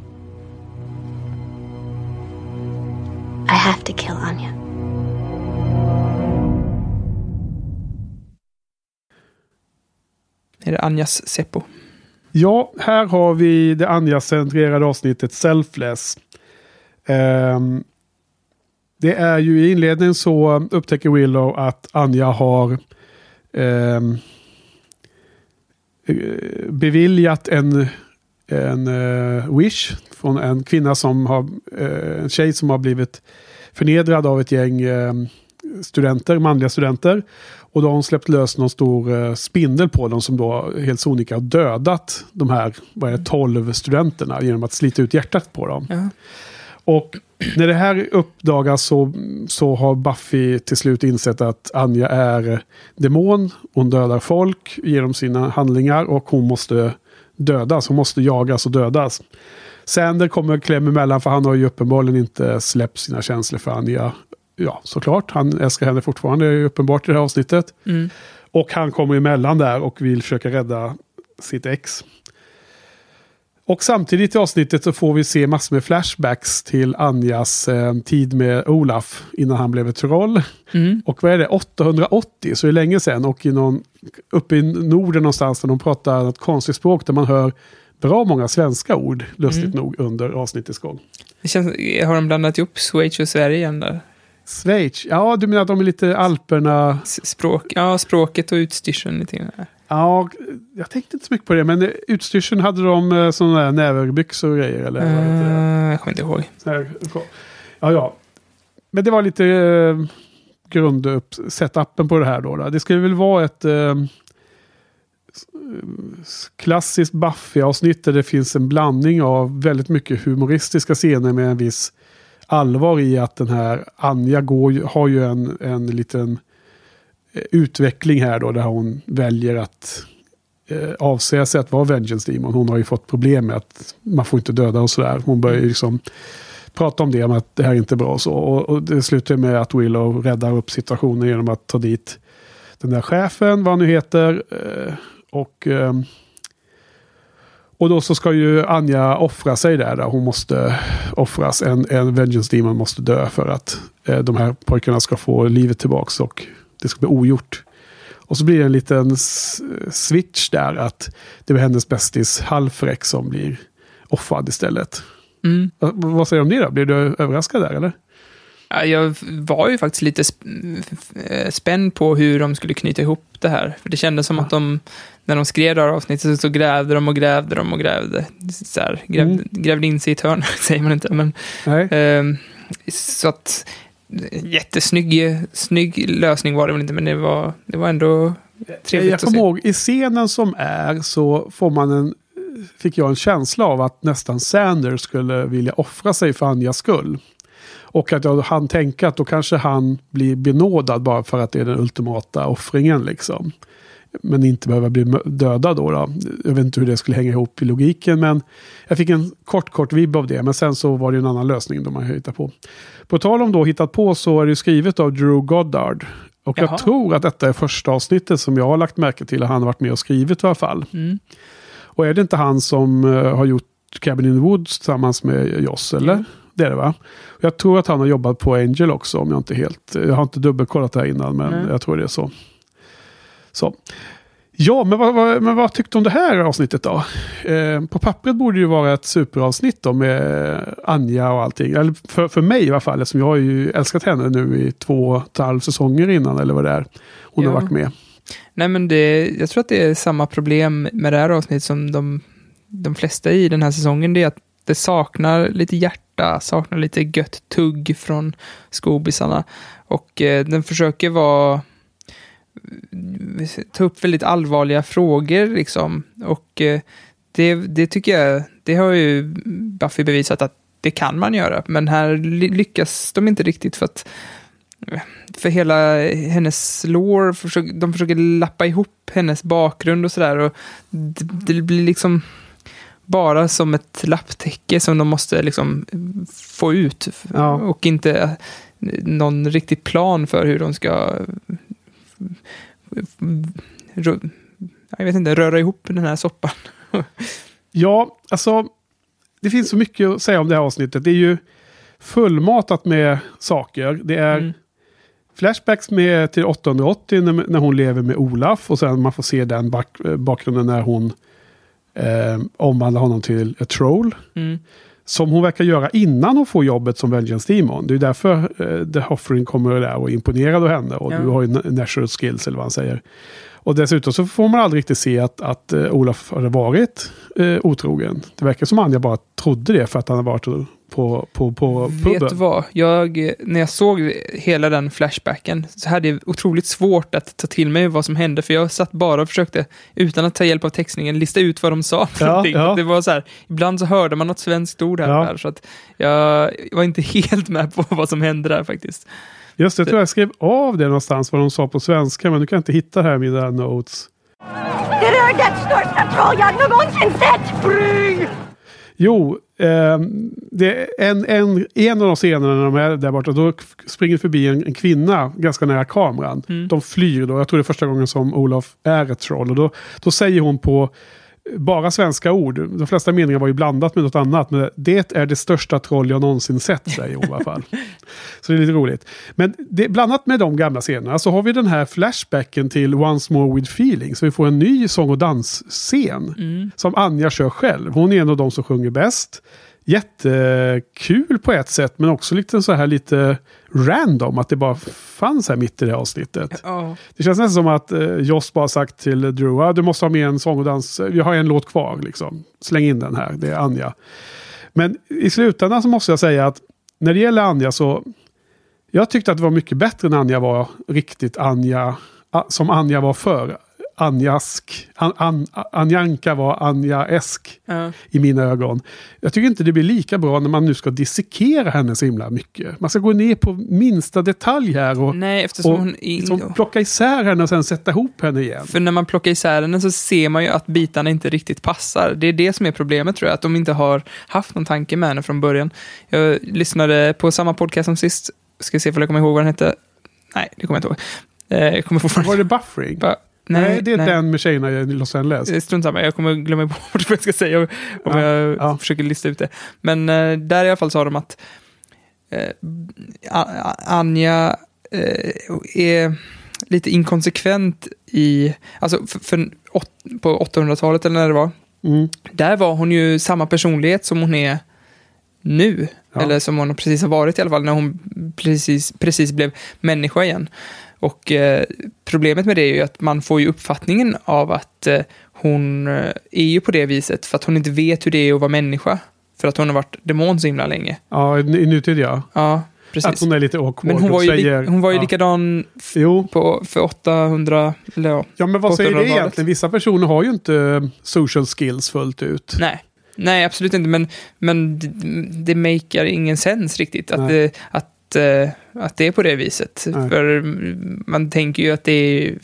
I have to kill Anya. Är det Anjas Seppo? Ja, här har vi det Anja-centrerade avsnittet Selfless. Ehm, det är ju i inledningen så upptäcker Willow att Anja har eh, beviljat en, en eh, wish från en kvinna som har, eh, en tjej som har blivit förnedrad av ett gäng eh, studenter, manliga studenter. Och då har hon släppt lös någon stor eh, spindel på dem som då helt sonika har dödat de här, vad är det, 12 studenterna genom att slita ut hjärtat på dem. Ja. Och när det här uppdagas så, så har Buffy till slut insett att Anja är demon. Hon dödar folk genom sina handlingar och hon måste dödas. Hon måste jagas och dödas. Sander kommer kläm emellan för han har ju uppenbarligen inte släppt sina känslor för Anja. Ja, såklart. Han älskar henne fortfarande, det är ju uppenbart i det här avsnittet. Mm. Och han kommer emellan där och vill försöka rädda sitt ex. Och samtidigt i avsnittet så får vi se massor med flashbacks till Anjas eh, tid med Olaf innan han blev ett troll. Mm. Och vad är det, 880, så är det länge sedan. Och i någon, uppe i Norden någonstans där de pratar något konstigt språk där man hör bra många svenska ord, lustigt Mm. nog, under avsnittets gång. Känns, har de blandat ihop Schweiz och Sverige igen där? Schweiz, ja du menar att de är lite Alperna? S- Språk, ja, språket och utstyrseln lite grann. Ja, jag tänkte inte så mycket på det, men utstyrseln hade de eh, sådana där näverbyxor och grejer? Eller? vad heter det? Uh, jag kommer inte ihåg. Ja, ja. Men det var lite eh, grund upp setupen på det här då. då. Det skulle väl vara ett eh, klassiskt Buffy-avsnitt där det finns en blandning av väldigt mycket humoristiska scener med en viss allvar i att den här Anja går, har ju en, en liten Eh, utveckling här då där hon väljer att eh, avsäga sig att vara Vengeance Demon. Hon har ju fått problem med att man får inte döda och sådär. Hon börjar ju liksom prata om det, om att det här är inte bra och så. Och, och det slutar med att Willow räddar upp situationen genom att ta dit den där chefen, vad han nu heter. Eh, och, ehm, och då så ska ju Anja offra sig där. där. Hon måste offras. En, en Vengeance Demon måste dö för att eh, de här pojkarna ska få livet tillbaks och det ska bli ogjort. Och så blir det en liten switch där att det blir hennes bästis Halfrek som blir offrad istället. Mm. Va- Vad säger du om det då? Blir du överraskad där eller? Ja, Jag var ju faktiskt lite eh, spänd på hur de skulle knyta ihop det här. För det kändes som att de, när de skrev det här avsnittet, så grävde de och grävde de och grävde. Så här, grävde, Mm. grävde in sig i ett hörn, säger man inte. Men, ehm, så att, jättesnygg snygg lösning var det väl inte, men det var, det var ändå trevligt jag att kommer ihåg, i scenen som är så får man en, fick jag en känsla av att nästan Sanders skulle vilja offra sig för Anjas skull. Och att jag hann tänka att då kanske han blir benådad bara för att det är den ultimata offringen liksom. Men inte behöva bli dödad då, då. Jag vet inte hur det skulle hänga ihop i logiken men jag fick en kort kort vibb av det. Men sen så var det en annan lösning de har hittat på. På tal om då hittat på så är det skrivet av Drew Goddard. Och Jaha. jag tror att detta är första avsnittet som jag har lagt märke till att han har varit med och skrivit i alla fall. Mm. Och är det inte han som eh, har gjort Cabin in the Woods tillsammans med Joss, eller? Jo. Det är det va? Jag tror att han har jobbat på Angel också om jag inte helt... Jag har inte dubbelkollat det här innan men Nej. jag tror det är så. Så. Ja, men vad, vad, men vad tyckte du om det här avsnittet då? Eh, på pappret borde det ju vara ett superavsnitt då med Anja och allting. Eller för, för mig i alla fall, eftersom jag har ju älskat henne nu i två och ett halvt säsonger innan eller vad det är. Hon Ja. har varit med. Nej, men det, jag tror att det är samma problem med det här avsnittet som de, de flesta i den här säsongen. Det är att det saknar lite hjärta, saknar lite gött tugg från skobisarna. Och eh, den försöker vara ta upp väldigt allvarliga frågor liksom. Och eh, det, det tycker jag, det har ju Buffy bevisat att det kan man göra. Men här ly- lyckas de inte riktigt för att för hela hennes försöker, de försöker lappa ihop hennes bakgrund och sådär. Och det, blir liksom bara som ett lapptäcke som de måste liksom få ut. Ja. Och inte någon riktig plan för hur de ska jag vet inte, röra ihop den här soppan. Ja, alltså det finns så mycket att säga om det här avsnittet. Det är ju fullmatat med saker. Det är Mm. flashbacks med till 880 när, när hon lever med Olaf och sen man får se den bak, bakgrunden när hon eh, omvandlar honom till ett troll. Mm. Som hon verkar göra innan hon får jobbet som Vengeance Demon. Det är därför eh, The Hoffering kommer där och är imponerad av henne. Och Ja. du har ju na- natural skills eller vad han säger. Och dessutom så får man aldrig riktigt se att, att eh, Olof hade varit eh, otrogen. Det verkar som Anja bara trodde det för att han har varit på, på, på Vet puben. du vad? Jag, när jag såg hela den flashbacken så hade jag otroligt svårt att ta till mig vad som hände. För jag satt bara och försökte, utan att ta hjälp av textningen, lista ut vad de sa. Ja, ja. Det var så här, ibland så hörde man något svenskt ord här och Ja. där. Så att jag var inte helt med på vad som hände där faktiskt. Just det, jag tror jag skrev av det någonstans vad de sa på svenska. Men du kan jag inte hitta här i mina notes. Jo, ehm, det är en, en, en av de scenerna när de är där borta, då springer förbi en, en kvinna ganska nära kameran. De flyr då, jag tror det är första gången som Olof är ett troll. Och då, då säger hon på bara svenska ord. De flesta meningar var ju blandat med något annat. Men det är det största troll jag någonsin sett, säger hon i alla fall. Så det är lite roligt. Men det, blandat med de gamla scenerna så har vi den här flashbacken till Once More With Feeling. Så vi får en ny sång och dansscen. Som Anja kör själv. Hon är en av de som sjunger bäst. Jättekul på ett sätt men också lite så här lite random att det bara fanns här mitt i det här avsnittet. Ja. Det känns nästan som att eh, Joss bara sagt till Drew, ah, du måste ha med en sång och dans, vi har en låt kvar liksom. Släng in den här, det är Anja. Men i slutändan så måste jag säga att när det gäller Anja så, jag tyckte att det var mycket bättre när Anja var riktigt Anja, som Anja var för Anjask. An, an, Anjanka var Anja-esk Ja. i mina ögon. Jag tycker inte det blir lika bra när man nu ska dissekera henne så himla mycket. Man ska gå ner på minsta detalj här och, Nej, eftersom och hon... Liksom plocka isär henne och sen sätta ihop henne igen. För när man plockar isär den så ser man ju att bitarna inte riktigt passar. Det är det som är problemet tror jag, att de inte har haft någon tanke med henne från början. Jag lyssnade på samma podcast som sist, ska se om jag kommer ihåg vad den hette. Nej, det kommer jag inte ihåg. Eh, Jag kommer fortfarande... Var det buffering? Nej, det är den med tjejerna i Los Angeles. Eh, Strunt samma, jag kommer glömma bort vad jag ska säga om Ja, jag ja. försöker lista ut det. Men eh, där i alla fall sa de att eh, Anja eh, är lite inkonsekvent i, alltså för, för åt, på 800-talet eller när det var, Mm. där var hon ju samma personlighet som hon är nu. Ja. Eller som hon precis har varit i alla fall, när hon precis, precis blev människa igen. Och eh, problemet med det är ju att man får ju uppfattningen av att eh, hon eh, är ju på det viset för att hon inte vet hur det är att vara människa. För att hon har varit demon så himla länge. Ja, i nutid ja. Ja, Att precis. hon är lite awkward Men hon var ju, säger, hon var ju ja. likadan Jo, på, för 800, eller ja. ja men vad säger det 800-talet. egentligen? Vissa personer har ju inte eh, social skills fullt ut. Nej. Nej, absolut inte, men, men det, det makar ingen sens riktigt att, det, att, eh, att det är på det viset. Nej. För man tänker ju att det är...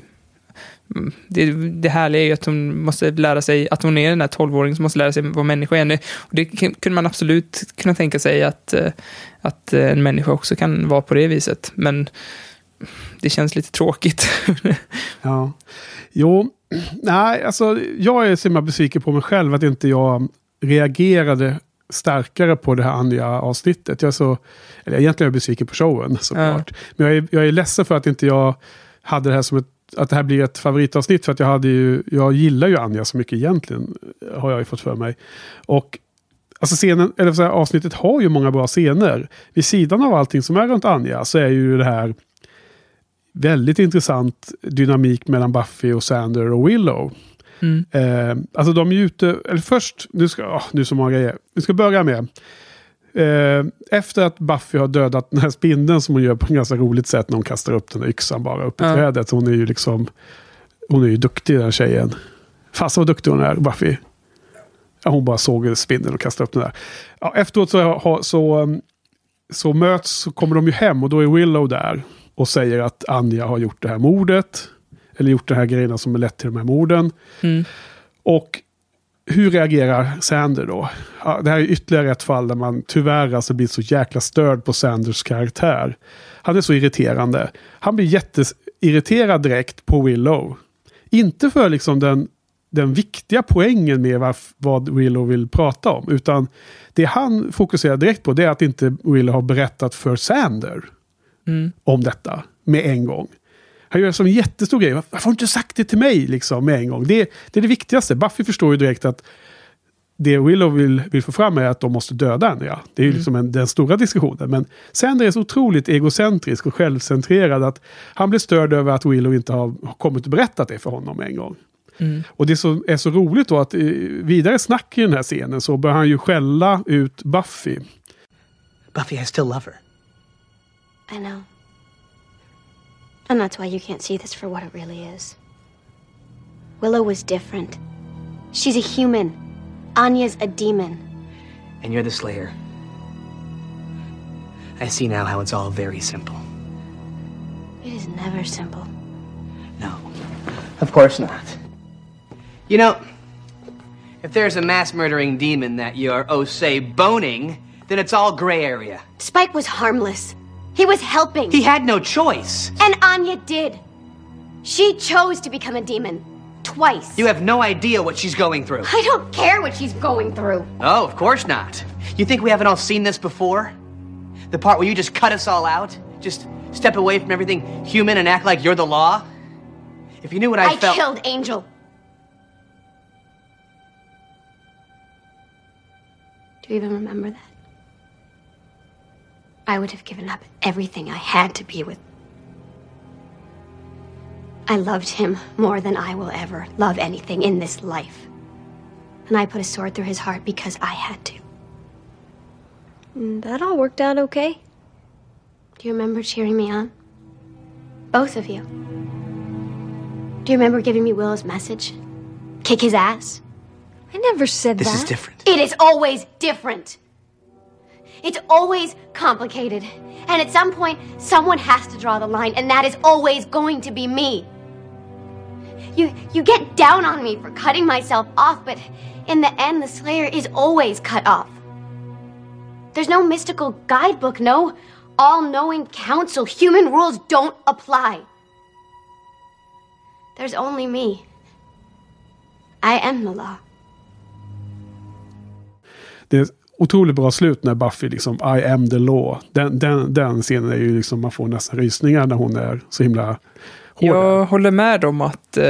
Det, det härliga är ju att hon måste lära sig, att hon är den här 12-åringen som måste lära sig vara människa igen. Och det kunde man absolut kunna tänka sig att, eh, att eh, en människa också kan vara på det viset. Men det känns lite tråkigt. Ja. Jo, nej, alltså jag är så himla besviken på mig själv att inte jag reagerade starkare på det här Anja-avsnittet. Jag är så, eller egentligen är jag besviken på showen såklart. Men jag är, jag är ledsen för att inte jag hade det här som ett att det här blir ett favoritavsnitt för att jag hade ju, jag gillar ju Anja så mycket egentligen, har jag ju fått för mig. Och alltså scenen, eller så här, avsnittet har ju många bra scener. Vid sidan av allting som är runt Anja så är ju det här väldigt intressant dynamik mellan Buffy och Sander och Willow. Mm. Eh, alltså de är ute, eller först, nu ska, åh, nu är så många grejer. Vi ska börja med. Eh, efter att Buffy har dödat den här spindeln som hon gör på ett ganska roligt sätt när hon kastar upp den här yxan bara upp i Ja. trädet. Hon är ju liksom, hon är ju duktig den tjejen. Fast vad duktig hon är, Buffy. Ja, hon bara såg spindeln och kastade upp den där. Ja, efteråt så, så, um, så möts, så kommer de ju hem och då är Willow där. Och säger att Anja har gjort det här mordet. Eller gjort de här grejerna som har lett till de här morden. Mm. Och hur reagerar Sander då? Ja, det här är ytterligare ett fall där man tyvärr alltså blir så jäkla störd på Sanders karaktär. Han är så irriterande. Han blir jätteirriterad direkt på Willow. Inte för liksom den, den viktiga poängen med varf, vad Willow vill prata om. Utan det han fokuserar direkt på det är att inte Willow har berättat för Sander Mm. om detta med en gång. Han gör det som en jättestor grej. Varför har du inte sagt det till mig liksom, med en gång? Det, det är det viktigaste. Buffy förstår ju direkt att det Willow vill, vill få fram är att de måste döda henne. Ja. Det är ju liksom en, den stora diskussionen. Men Sander är så otroligt egocentrisk och självcentrerad att han blir störd över att Willow inte har, har kommit och berättat det för honom en gång. Mm. Och det som är så roligt då att eh, vidare snack i den här scenen så börjar han ju skälla ut Buffy. Buffy, I still love her. I know. And that's why you can't see this for what it really is. Willow was different. She's a human. Anya's a demon. And you're the Slayer. I see now how it's all very simple. It is never simple. No, of course not. You know, if there's a mass murdering demon that you're, oh, say, boning, then it's all gray area. Spike was harmless. He was helping. He had no choice. and Anya did. She chose to become a demon. twice. You have no idea what she's going through. I don't care what she's going through. Oh, of course not. You think we haven't all seen this before? The part where you just cut us all out? Just step away from everything human and act like you're the law? If you knew what I, I felt. I killed Angel. Do you even remember that? I would have given up everything I had to be with. I loved him more than I will ever love anything in this life. And I put a sword through his heart because I had to. That all worked out okay. Do you remember cheering me on? Both of you. Do you remember giving me Willow's message? Kick his ass? I never said that. This is different. It is always different. It's always complicated. And at some point, someone has to draw the line, and that is always going to be me. You, you get down on me for cutting myself off, but in the end, the Slayer is always cut off. There's no mystical guidebook, no all knowing council. Human rules don't apply. There's only me. I am the law. Ett otroligt bra slut när Buffy liksom I am the law. Den, den, den scenen är ju liksom man får nästan rysningar när hon är så himla hård. Jag håller med om att, eh,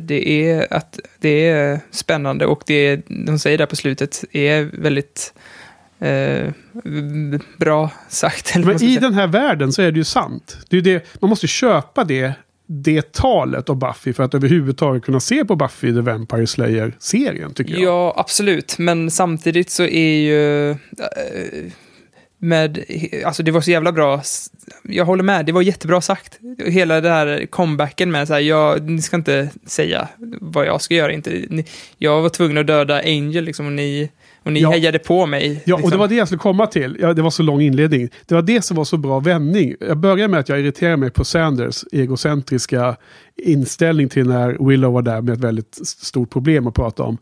det är, att det är spännande och det de säger där på slutet är väldigt eh, bra sagt. Men i den här världen så är det ju sant. Det är det, man måste köpa det, det talet av Buffy för att överhuvudtaget kunna se på Buffy the Vampire Slayer-serien tycker jag. Ja, absolut. Men samtidigt så är ju... Eh, med, alltså det var så jävla bra. Jag håller med, det var jättebra sagt. Hela det här comebacken med så här, jag, ni ska inte säga vad jag ska göra. Inte, ni, jag var tvungen att döda Angel liksom och ni, och ni Ja. hejade på mig. Ja, och liksom. det var det jag skulle komma till. Ja, det var så lång inledning. Det var det som var så bra vändning. Jag börjar med att jag irriterar mig på Sanders egocentriska inställning till när Willow var där med ett väldigt stort problem att prata om.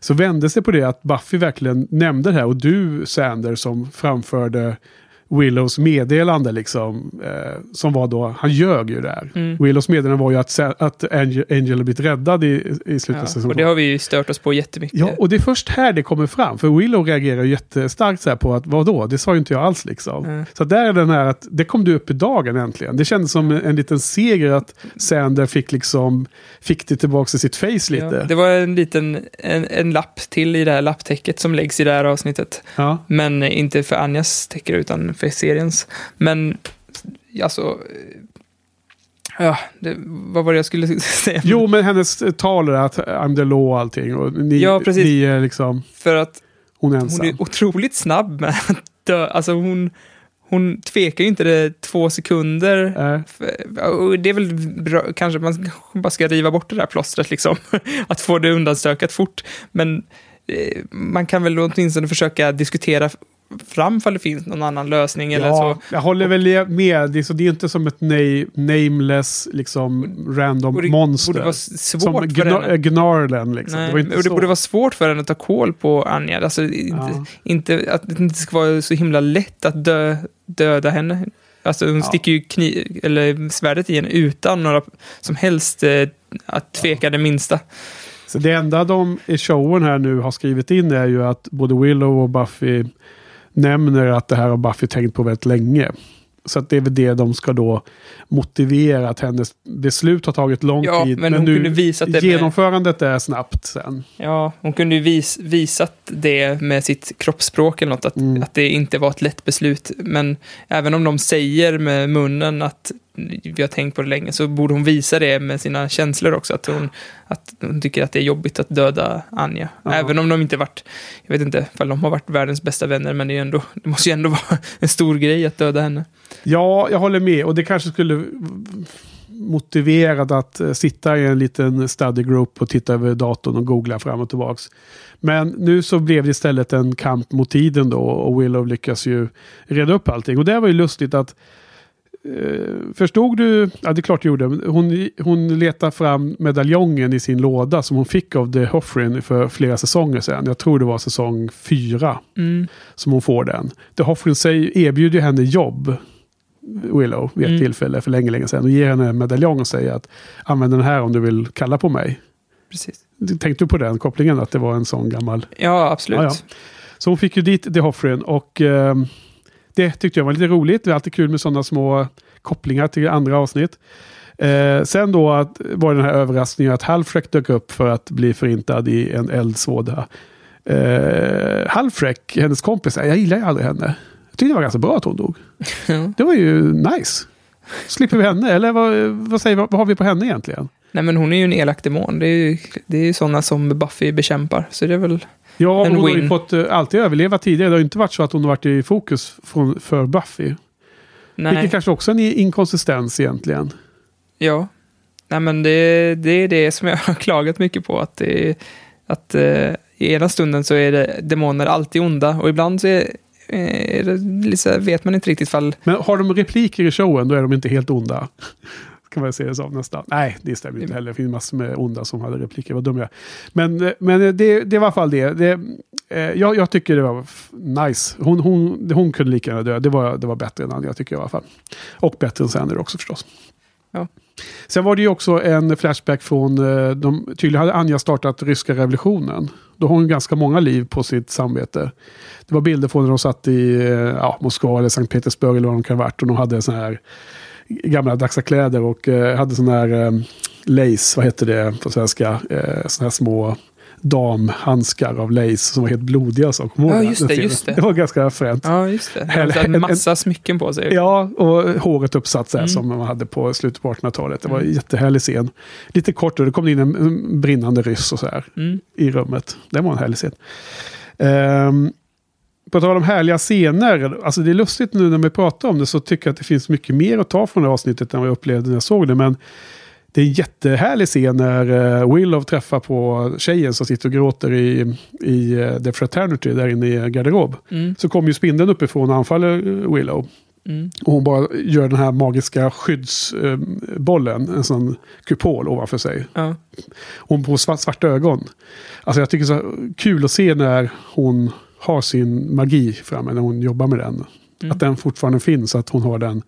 Så vände sig på det att Buffy verkligen nämnde det här och du Sanders som framförde Willows meddelande liksom. Eh, som var då, han ljög ju där. Mm. Willows meddelande var ju att, att Angel, Angel hade blivit räddad i, i slutet av ja, säsongen. och det har vi ju stört oss på jättemycket. Ja, och det är först här det kommer fram. För Willow reagerar jättestarkt så här på att vadå, det sa ju inte jag alls liksom. Mm. Så där är den här att det kom du upp i dagen äntligen. Det kändes som en, en liten seger att Sander fick liksom, fick det tillbaka i sitt face lite. Ja, det var en liten en, en lapp till i det här lapptäcket som läggs i det här avsnittet. Ja. Men inte för Anjas täcke utan för seriens. Men alltså... Ja, det, vad var det jag skulle säga? Jo, men hennes tal är att I'm the law och allting. Och ni, Ja, precis. ni är liksom, För att hon är ensam. hon är otroligt snabb med att dö. Alltså hon, hon tvekar ju inte det två sekunder. Och Det är väl bra, kanske man bara ska riva bort det där plåstret liksom. Att få det undanstökat fort. Men eh, man kan väl åtminstone försöka diskutera fram ifall det finns någon annan lösning eller ja, så. jag håller väl med. Det är, så, det är inte som ett na- nameless, liksom, random Och det monster. borde vara svårt som för Gna-. Gnarlen liksom. Nej, det inte och det borde vara svårt för henne att ta koll på Anja. Alltså, inte, Ja. inte, att det inte ska vara så himla lätt att dö, döda henne. Alltså hon Ja. sticker ju kniv, eller svärdet i henne utan några som helst eh, att tveka det minsta. Så det enda de i showen här nu har skrivit in är ju att både Willow och Buffy nämner att det här har Buffy tänkt på väldigt länge. Så att det är väl det de ska då motivera att hennes beslut har tagit lång Ja, tid. men hon kunde visat det med- genomförandet är snabbt sen. Ja, hon kunde ju vis, visat det med sitt kroppsspråk eller något, att, Mm. att det inte var ett lätt beslut. Men även om de säger med munnen att vi har tänkt på det länge, så borde hon visa det med sina känslor också. Att hon, att hon tycker att det är jobbigt att döda Anja. Ja. Även om de inte varit, jag vet inte ifall de har varit världens bästa vänner, men det, är ändå, det måste ju ändå vara en stor grej att döda henne. Ja, jag håller med. Och det kanske skulle motiverat att eh, sitta i en liten study group och titta över datorn och googla fram och tillbaks. Men nu så blev det istället en kamp mot tiden då och Willow lyckas ju reda upp allting. Och det var ju lustigt att Förstod du? Ja, det är klart du gjorde. Hon, hon letar fram medaljongen i sin låda som hon fick av The Hoffrin för flera säsonger sedan. Jag tror det var säsong fyra Mm. som hon får den. The Hoffrin säger, erbjuder ju henne jobb, Willow, vid ett Mm. tillfälle för länge, länge sedan. Och ger henne en medaljong och säger att använd den här om du vill kalla på mig. precis. Tänkte du på den kopplingen, att det var en sån gammal... Ja, absolut. Ja, ja. Så hon fick ju dit The Hoffrin och eh, det tyckte jag var lite roligt. Det är alltid kul med sådana små kopplingar till andra avsnitt. Eh, sen då att, var den här överraskningen att Halfrek dök upp för att bli förintad i en eldsvåda. Eh, Halfrek, hennes kompis, jag gillar ju aldrig henne. Jag tyckte det var ganska bra att hon dog. Det var ju nice. Slipper vi henne, eller vad, vad, säger, vad, vad har vi på henne egentligen? Nej, men hon är ju en elak demon. Det är ju det är ju sådana som Buffy bekämpar. Så det är väl... Ja, hon har ju fått uh, alltid överleva tidigare. Det har ju inte varit så att hon har varit i fokus från, för Buffy. Nej. Vilket kanske också är en inkonsistens egentligen. Ja. Nej, men det, det är det som jag har klagat mycket på. Att, det, att eh, i ena stunden så är det demoner alltid onda och ibland så är, är det, här, vet man inte riktigt fall... Men har de repliker i showen då är de inte helt onda. Kan man se det som nästan. Nej, det stämmer inte heller. Det finns massor med onda som hade repliker. Vad dum jag är. Men, eh, men det, det var i alla fall det. det eh, jag, jag tycker det var nice. Hon, hon, hon kunde lika gärna dö. Det var, det var bättre än Anja tycker jag i alla fall. Och bättre än Sander också förstås. Ja. Sen var det ju också en flashback från, eh, de, tydligen hade Anja startat ryska revolutionen. Då har hon ganska många liv på sitt samvete. Det var bilder från när de satt i eh, ja, Moskva eller Sankt Petersburg eller vad de kan ha varit. Och de hade så här gamla daxa kläder och eh, hade sån här eh, lace, vad heter det på svenska? Eh, såna här små damhandskar av lace som var helt blodiga. Så. Ja, just det, just det. Det var ganska fränt. Ja, just det. De Eller- hade en- en massa smycken på sig. Ja, och håret uppsatt så här, Mm. som man hade på slutet på 1800-talet. Det var en jättehärlig scen. Lite kort och det kom in en en brinnande ryss och så här Mm. i rummet. Det var en härlig scen. Um, på tal om härliga scener, alltså det är lustigt nu när vi pratar om det så tycker jag att det finns mycket mer att ta från det här avsnittet än vad jag upplevde när jag såg det. Men det är en jättehärlig scen när uh, Willow träffar på tjejen som sitter och gråter i, i uh, The Fraternity där inne i garderob. Mm. Så kommer ju spindeln uppifrån och anfaller uh, Willow. Mm. Och hon bara gör den här magiska skyddsbollen, en sån kupol ovanför sig. Ja. Hon får svart, svarta ögon. Alltså jag tycker så kul att se när hon har sin magi framme, när hon jobbar med den. Mm. Att den fortfarande finns, att hon har den,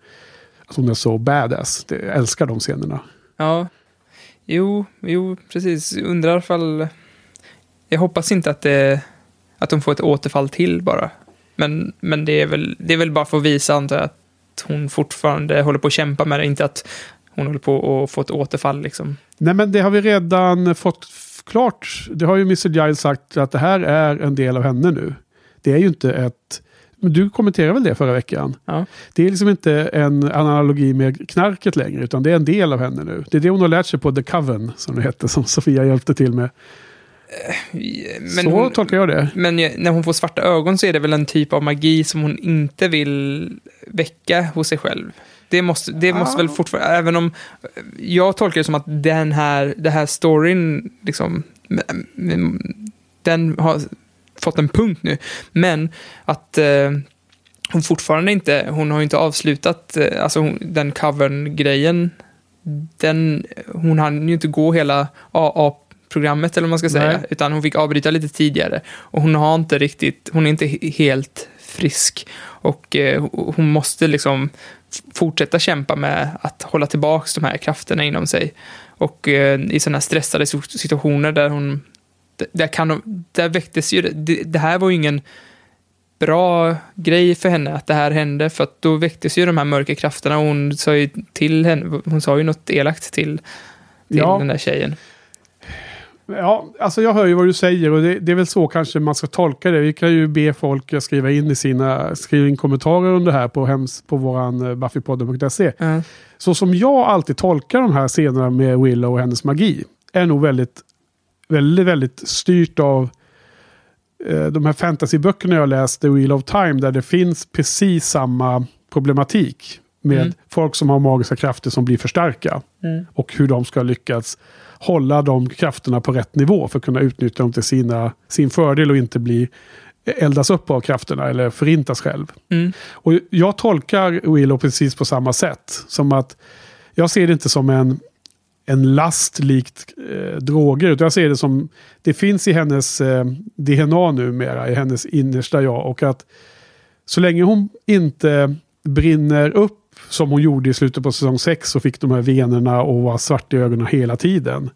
att hon är så badass. Jag älskar de scenerna. ja. Jo, jo, precis. Undrar ifall... Jag hoppas inte att, det, att de får ett återfall till bara. Men, men det, är väl, det är väl bara för att visa, antar jag, att hon fortfarande håller på att kämpa med det. Inte att hon håller på att få ett återfall liksom. Nej men det har vi redan fått klart. Det har ju Mr. Giles sagt att det här är en del av henne nu. Det är ju inte ett... Du kommenterade väl det förra veckan? Ja. Det är liksom inte en analogi med knarket längre, utan det är en del av henne nu. Det är det hon har lärt sig på The Coven, som det hette, som Sofia hjälpte till med. Men, så hon, tolkar jag det. men när hon får svarta ögon så är det väl en typ av magi som hon inte vill väcka hos sig själv. Det måste, det måste väl fortfarande, även om jag tolkar det som att den här, det här storyn, liksom, den har fått en punkt nu. Men att eh, hon fortfarande inte, hon har ju inte avslutat, eh, alltså hon, den covern-grejen, den, hon hann ju inte gå hela AA-programmet eller vad man ska säga, Nej. utan hon fick avbryta lite tidigare. Och hon har inte riktigt, hon är inte he- helt frisk. Och eh, hon måste liksom fortsätta kämpa med att hålla tillbaka de här krafterna inom sig. Och eh, i sådana här stressade situationer där hon, där kan där väcktes ju, det, det- här var ju ingen bra grej för henne att det här hände, för att då väcktes ju de här mörka krafterna och hon sa ju till henne, hon sa ju något elakt till, till Ja. den där tjejen. Ja, alltså jag hör ju vad du säger och det, det är väl så kanske man ska tolka det. Vi kan ju be folk skriva in i sina, skriva in kommentarer under här på, hems, på våran eh, buffypodden.se. Ja. Så som jag alltid tolkar de här scenerna med Willow och hennes magi är nog väldigt, väldigt, väldigt styrt av eh, de här fantasyböckerna jag läst, The Wheel of Time, där det finns precis samma problematik med Mm. folk som har magiska krafter som blir för starka. Mm. Och hur de ska lyckas hålla de krafterna på rätt nivå för att kunna utnyttja dem till sina, sin fördel och inte bli eldas upp av krafterna eller förintas själv. Mm. Och jag tolkar Willow precis på samma sätt. Som att jag ser det inte som en, en last likt eh, droger. Utan jag ser det som, det finns i hennes eh, DNA numera, i hennes innersta jag. Och att så länge hon inte brinner upp som hon gjorde i slutet på säsong 6 och fick de här venerna och var svart i ögonen hela tiden.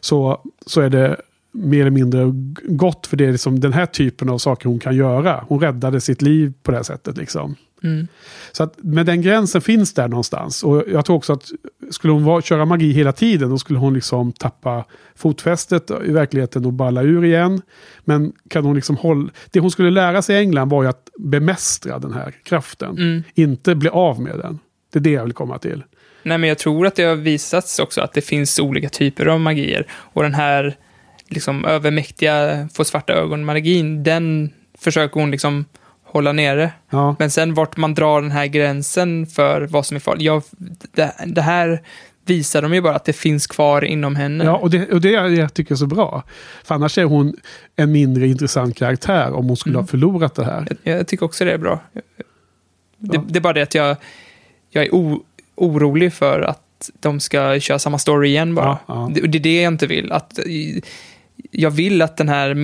Så, så är det mer eller mindre gott för det är liksom den här typen av saker hon kan göra. Hon räddade sitt liv på det här sättet liksom. Mm. Så att, men den gränsen finns där någonstans. Och jag tror också att skulle hon vara, köra magi hela tiden då skulle hon liksom tappa fotfästet i verkligheten och balla ur igen. Men kan hon liksom hålla... Det hon skulle lära sig i England var ju att bemästra den här kraften. Mm. Inte bli av med den. Det är det jag vill komma till. Nej, men jag tror att det har visats också att det finns olika typer av magier. Och den här liksom övermäktiga, få svarta ögon-magin, den försöker hon liksom hålla nere. Ja. Men sen vart man drar den här gränsen för vad som är farligt. Ja, det, det här visar de ju bara att det finns kvar inom henne. Ja, och det, och det är jag tycker är så bra. För annars är hon en mindre intressant karaktär om hon skulle Mm. ha förlorat det här. Jag, jag tycker också det är bra. Det, Ja. det är bara det att jag, jag är o, orolig för att de ska köra samma story igen bara. Ja, ja. Det, det är det jag inte vill. Att, jag vill att den här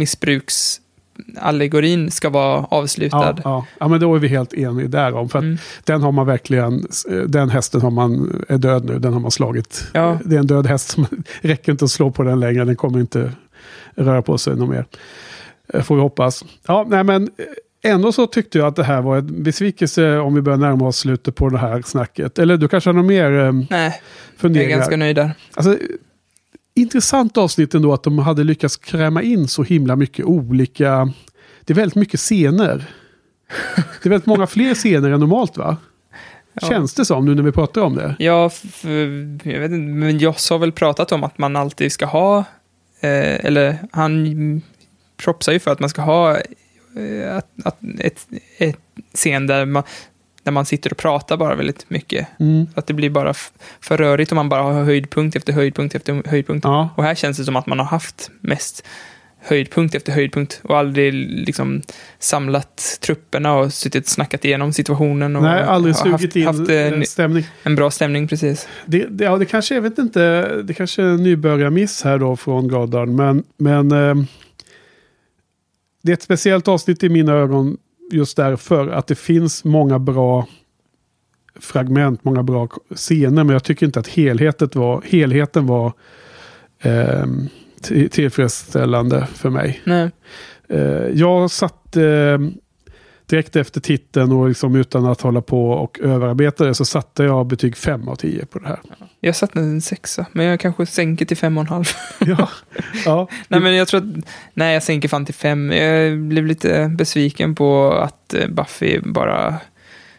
missbruksallegorin ska vara avslutad. Ja, ja. ja, men då är vi helt eniga där om. För Mm. den har man verkligen, den hästen har man, är död nu, den har man slagit. Ja. Det är en död häst, som räcker inte att slå på den längre, den kommer inte röra på sig något mer. Eh, Får vi hoppas. Ja, nej men ändå så tyckte jag att det här var en besvikelse om vi börjar närma oss slutet på det här snacket. Eller du kanske har något mer eh, Nej, jag är funderingar? ganska nöjd där. Alltså, intressant avsnitt ändå att de hade lyckats kräma in så himla mycket olika... Det är väldigt mycket scener. Det är väldigt många fler scener än normalt va? Ja. Känns det som nu när vi pratar om det? Ja, jag vet inte, men Joss har väl pratat om att man alltid ska ha, eh, eller han propsar ju för att man ska ha eh, att, att ett, ett scen där man, där man sitter och pratar bara väldigt mycket. Mm. Att det blir bara för rörigt om man bara har höjdpunkt efter höjdpunkt efter höjdpunkt. Ja, Och här känns det som att man har haft mest höjdpunkt efter höjdpunkt och aldrig liksom samlat trupperna och suttit och snackat igenom situationen. Och nej, aldrig sugit in haft, eh, stämning. en bra stämning precis. Det, det, ja, det kanske, jag vet inte, det kanske är en nybörjarmiss här då från Goddard. Men, men eh, det är ett speciellt avsnitt i mina ögon just därför att det finns många bra fragment, många bra scener. Men jag tycker inte att helheten var, helheten var eh, till- tillfredsställande för mig. Nej. Eh, jag satt eh, direkt efter titeln och liksom utan att hålla på och överarbeta det så satte jag betyg 5 av 10 på det här. Jag satte en sexa, men jag kanske sänker till fem och en halv. ja, ja. nej, men jag tror att, nej, jag sänker fan till fem. Jag blev lite besviken på att eh, Buffy bara,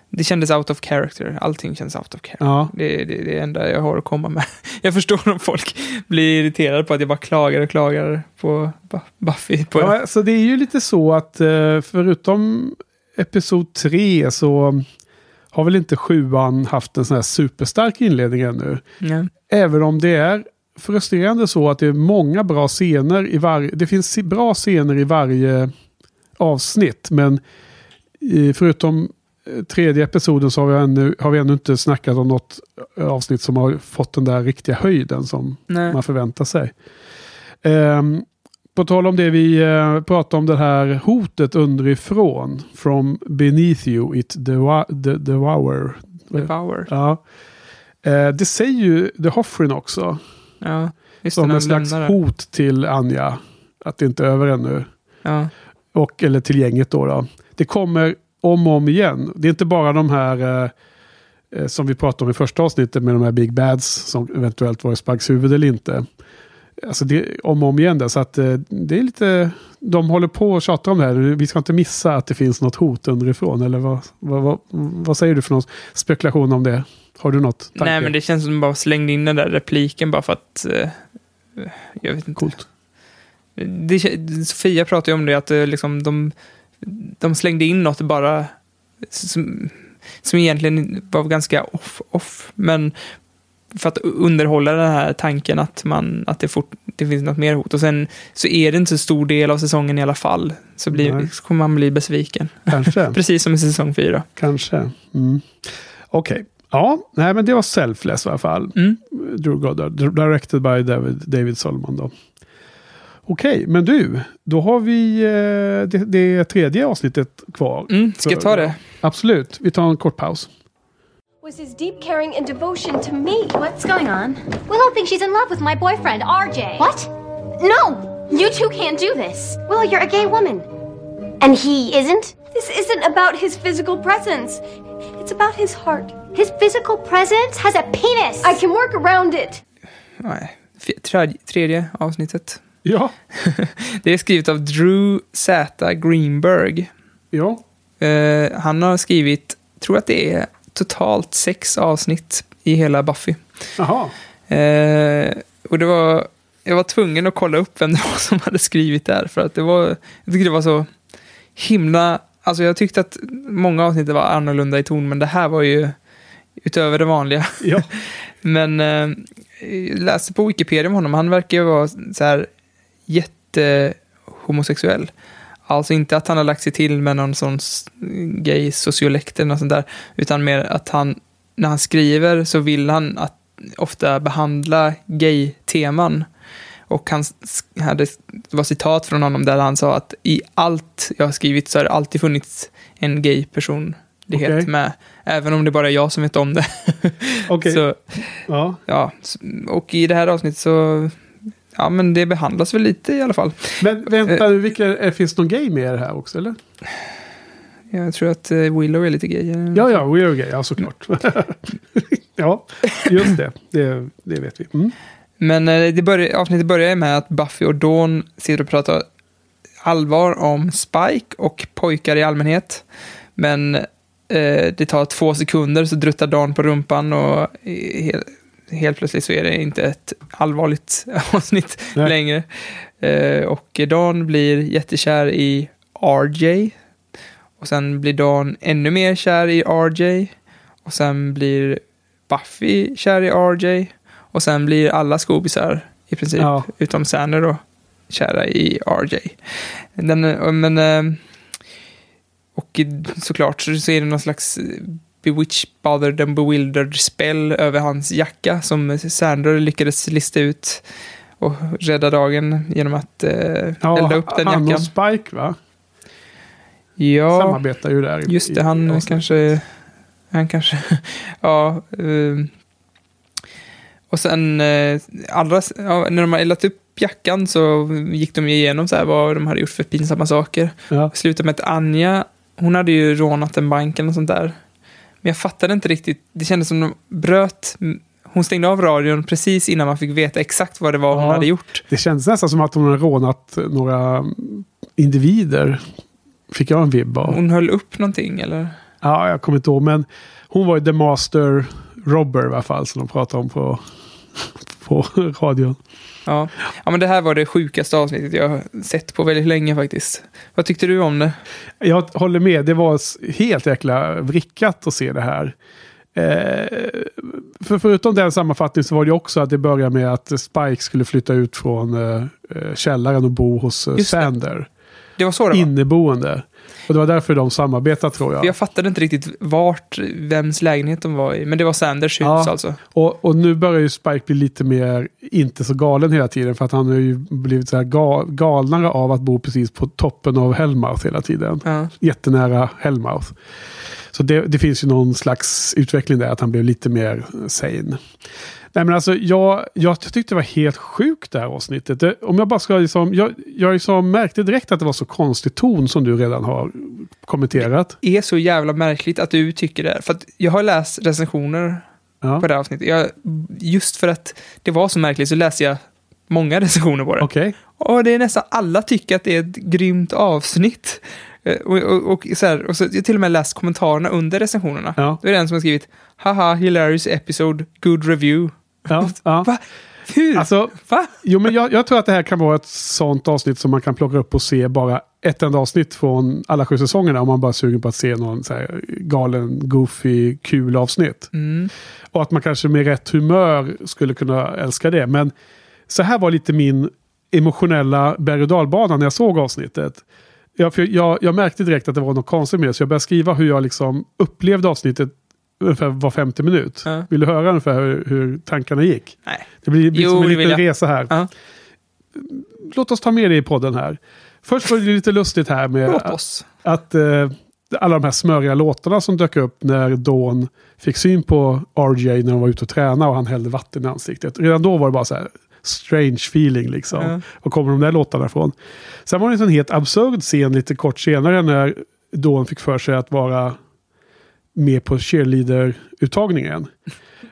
det kändes out of character. Allting känns out of character. ja. Det är det, det enda jag har att komma med. Jag förstår om folk blir irriterade på att jag bara klagar och klagar på Bu- Buffy. På, ja, så det är ju lite så att eh, förutom episod 3 så har väl inte sjuan haft en sån här superstark inledning ännu. Nej. Även om det är frustrerande så att det är många bra scener i varje... Det finns bra scener i varje avsnitt. Men i, förutom eh, tredje episoden så har vi, ännu, har vi ännu inte snackat om något avsnitt som har fått den där riktiga höjden som Nej. man förväntar sig. Ehm, på tal om det vi uh, pratade om det här hotet underifrån. From beneath you it devour. De, devour. Ja. Eh, det säger ju The Hoffrin också. Ja, Som en slags hot till Anja. Att det inte är över ännu. Ja. Och, eller till gänget då, då. Det kommer om och om igen. Det är inte bara de här eh, eh, som vi pratade om i första avsnittet med de här Big Bads som eventuellt var i Sparks huvud eller inte. Alltså det om och om igen där. Så att eh, det är lite, de håller på och tjatar om det här. Vi ska inte missa att det finns något hot underifrån. Eller vad, vad, vad, vad säger du för någon spekulation om det? Har du något? tanke? Nej, men det känns som att de bara slängde in den där repliken bara för att... eh, jag vet inte. Coolt. Det, Sofia pratade ju om det, att eh, liksom de, de slängde in något bara som, som egentligen var ganska off, off. Men för att underhålla den här tanken att, man, att det, fort, det finns något mer hot. Och sen så är det inte så stor del av säsongen i alla fall. Så, blir, så kommer man bli besviken. Kanske. Precis som i säsong fyra. Kanske. Mm. Okej. Ja, nej, men det var Selfless i alla fall. Mm. Drew Goddard. Directed by David, David Solomon då. Okej, men du. Då har vi eh, det, det tredje avsnittet kvar. Mm, ska jag ta det? Absolut. Vi tar en kort paus. With was his deep caring and devotion to me. What's going on? Willow thinks she's in love with my boyfriend, RJ. What? No! You two can't do this. Willow, you're a gay woman. And he isn't? This isn't about his physical presence. It's about his heart. His physical presence has a penis. I can work around it. Nej, tredje, tredje avsnittet. Ja, Det är skrivet av Drew Z. Greenberg. ja. Eh, han har skrivit, tror att det är totalt sex avsnitt i hela Buffy. Jaha. Eh, och det var, jag var tvungen att kolla upp vem det var som hade skrivit det här. För att det var, jag tyckte det var så himla, alltså jag tyckte att många avsnitt var annorlunda i ton, men det här var ju utöver det vanliga. Ja. Men eh, jag läste på Wikipedia om honom, han verkar ju vara så här jättehomosexuell. Alltså inte att han har lagt sig till med någon sån gay sociolekt eller något sånt där, utan mer att han, när han skriver så vill han att ofta behandla gay-teman. Och han hade, det var citat från honom där han sa att i allt jag har skrivit så har det alltid funnits en gay personlighet Okej. med. Även om det bara är jag som vet om det. Så, Ja. ja, och i det här avsnittet så, ja men det behandlas väl lite i alla fall. Men vänta nu, vilka, eh, finns det någon gay med det här också eller? Jag tror att eh, Willow är lite gay. eh. Ja, ja, we are gay, ja såklart. ja, just det. det. Det vet vi. Mm. Men eh, det börjar, avsnittet börjar med att Buffy och Dawn sitter och pratar allvar om Spike och pojkar i allmänhet. Men eh, det tar två sekunder så druttar Dawn på rumpan och eh, helt, plötsligt så är det inte ett allvarligt avsnitt Nej. längre. Eh, och Dawn blir jättekär i RJ. Och sen blir Dawn ännu mer kär i RJ. Och sen blir Buffy kär i RJ. Och sen blir alla skobisar i princip, Ja. utom Sander då, kära i RJ. Den, eh, men, eh, och såklart så är det någon slags bewitched, bothered and bewildered spell över hans jacka som Sander lyckades lista ut och rädda dagen genom att eh, Ja, elda upp den han jackan. och Spike va? Ja, Samarbetar ju där. i- just det. i Han avsnittet. kanske... Han kanske... ja. eh, och sen eh, allra, ja, när de har eldat upp jackan så gick de igenom så här vad de hade gjort för pinsamma saker. Ja. Slutade med att Anja, hon hade ju rånat en bank eller sånt där. Men jag fattade inte riktigt. Det kändes som de bröt... Hon stängde av radion precis innan man fick veta exakt vad det var hon Ja. hade gjort. Det känns nästan som att hon har rånat några individer. Fick jag en vibb av. Hon höll upp någonting eller? Ja, jag kommer inte ihåg. Men hon var ju the master robber i alla fall. Som de pratade om på, på radion. Ja. ja, men det här var det sjukaste avsnittet jag sett på väldigt länge faktiskt. Vad tyckte du om det? Jag håller med. Det var helt jäkla vrickat att se det här. Eh, för förutom den sammanfattningen så var det också att det började med att Spike skulle flytta ut från eh, eh, källaren och bo hos eh, Just det. Sander. Det var så det var. Inneboende. Och det var därför de samarbetade tror jag. Jag fattade inte riktigt vart, vems lägenhet de var i. Men det var Sanders hus Ja. alltså. Och, och nu börjar ju Spike bli lite mer, inte så galen hela tiden. För att han har ju blivit så här ga, galnare av att bo precis på toppen av Hellmouth hela tiden. Ja. Jättenära Hellmouth. Så det, det finns ju någon slags utveckling där, att han blev lite mer sane. Nej men alltså jag, jag tyckte det var helt sjukt det här avsnittet. Det, om jag bara ska liksom, jag, jag liksom märkte direkt att det var så konstig ton som du redan har kommenterat. Det är så jävla märkligt att du tycker det. För att jag har läst recensioner Ja. på det här avsnittet. Jag, just för att det var så märkligt så läste jag många recensioner på det. Okej. Och det är nästan alla tycker att det är ett grymt avsnitt. Eh, Och, och, och, så här, och så, jag till och med läst kommentarerna under recensionerna. Ja. Då är det en som har skrivit Haha, hilarious episode, good review. Ja. ja. Va? Hur? Alltså, Va? Jo, men jag, jag tror att det här kan vara ett sånt avsnitt som man kan plocka upp och se bara ett enda avsnitt från alla sju säsongerna om man bara är sugen på att se någon så här galen, goofy, kul avsnitt. Mm. Och att man kanske med rätt humör skulle kunna älska det. Men så här var lite min emotionella berg och dalbana när jag såg avsnittet. Jag, för jag, jag märkte direkt att det var något konstigt med det, så jag började skriva hur jag liksom upplevde avsnittet ungefär var 50 minut. Ja. Vill du höra ungefär hur, hur tankarna gick? Nej. Det blir, blir Jo, som en det vill liten resa här. Ja. Låt oss ta med det i podden här. Först var det lite lustigt här med oss. att eh, alla de här smöriga låtarna som dök upp när Dawn fick syn på RJ när de var ute och tränade och han hällde vatten i ansiktet. Redan då var det bara så här strange feeling liksom. Ja. Var kommer de där låtarna ifrån? Sen var det en helt absurd scen lite kort senare när Dawn fick för sig att vara med på cheerleader-uttagningen.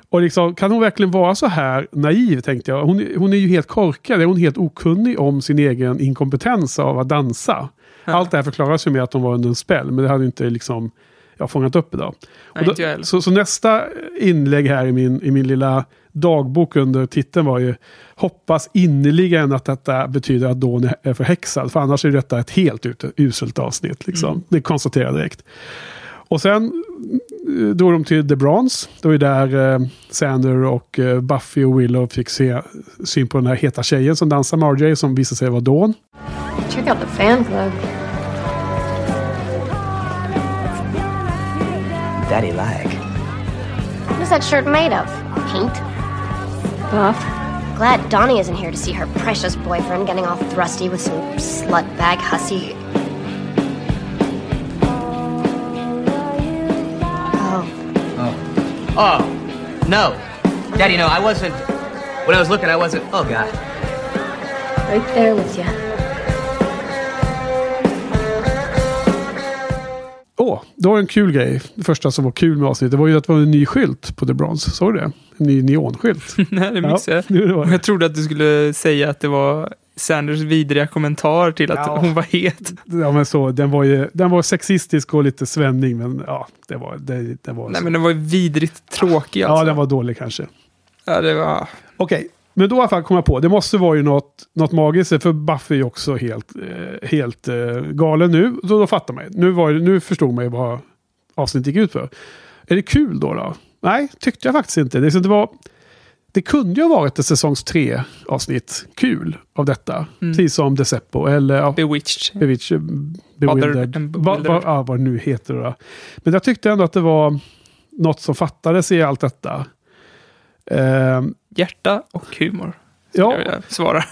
Och liksom, kan hon verkligen vara så här naiv tänkte jag. Hon, hon är ju helt korkad, är hon helt okunnig om sin egen inkompetens av att dansa. Allt det här förklaras ju med att de var under en spel, men det hade inte liksom jag fångat upp idag. Nej, då, så, så nästa inlägg här i min, i min lilla dagbok under titeln var ju Hoppas innerligen att detta betyder att Dawn är- förhäxad. För annars är detta ett helt uselt avsnitt. Liksom. Mm. Det konstaterar jag direkt. Och sen drog de till The Bronze. Det var ju där eh, Sander och eh, Buffy och Willow fick se syn på den här heta tjejen som dansar med RJ som visade sig vara Dawn. Check out the fan club. Daddy lag. What is that shirt made of? Paint? Buff. Glad Donnie isn't here to see her precious boyfriend getting all thrusty with some slutbag hussy. Oh, no. Daddy, no, I wasn't. When I was looking, I wasn't. Oh, God. Right there with you. Åh, det var en kul grej. Det första som var kul med avsnittet det var ju att det var en ny skylt på The Bronze. Såg du det? En ny neonskylt. Nej, det missade jag. det Och det. Jag trodde att du skulle säga att det var Sanders vidriga kommentar till att Ja. hon var het. Ja, men så, den, var ju, den var sexistisk och lite svämning, men ja, det var, det, det var Nej, så. men den var ju vidrigt tråkig alltså. Ja, den var dålig kanske. Ja, det var... Okej, men då i alla fall kom jag på, det måste vara ju något, något magiskt, för Buffy är ju också helt, eh, helt eh, galen nu. Så då fattar man. Nu, var, nu förstod man ju vad avsnittet gick ut för. Är det kul då? då? Nej, tyckte jag faktiskt inte. Det, det, var, det kunde ju ha varit ett säsongs tre avsnitt kul av detta. Precis som Deceppo eller Bewitched. Bewitch, eh, Bewildered. and Va, va, vad det nu heter då. Men jag tyckte ändå att det var något som fattades i allt detta. Ehm, Hjärta och humor. ja, Jag svara.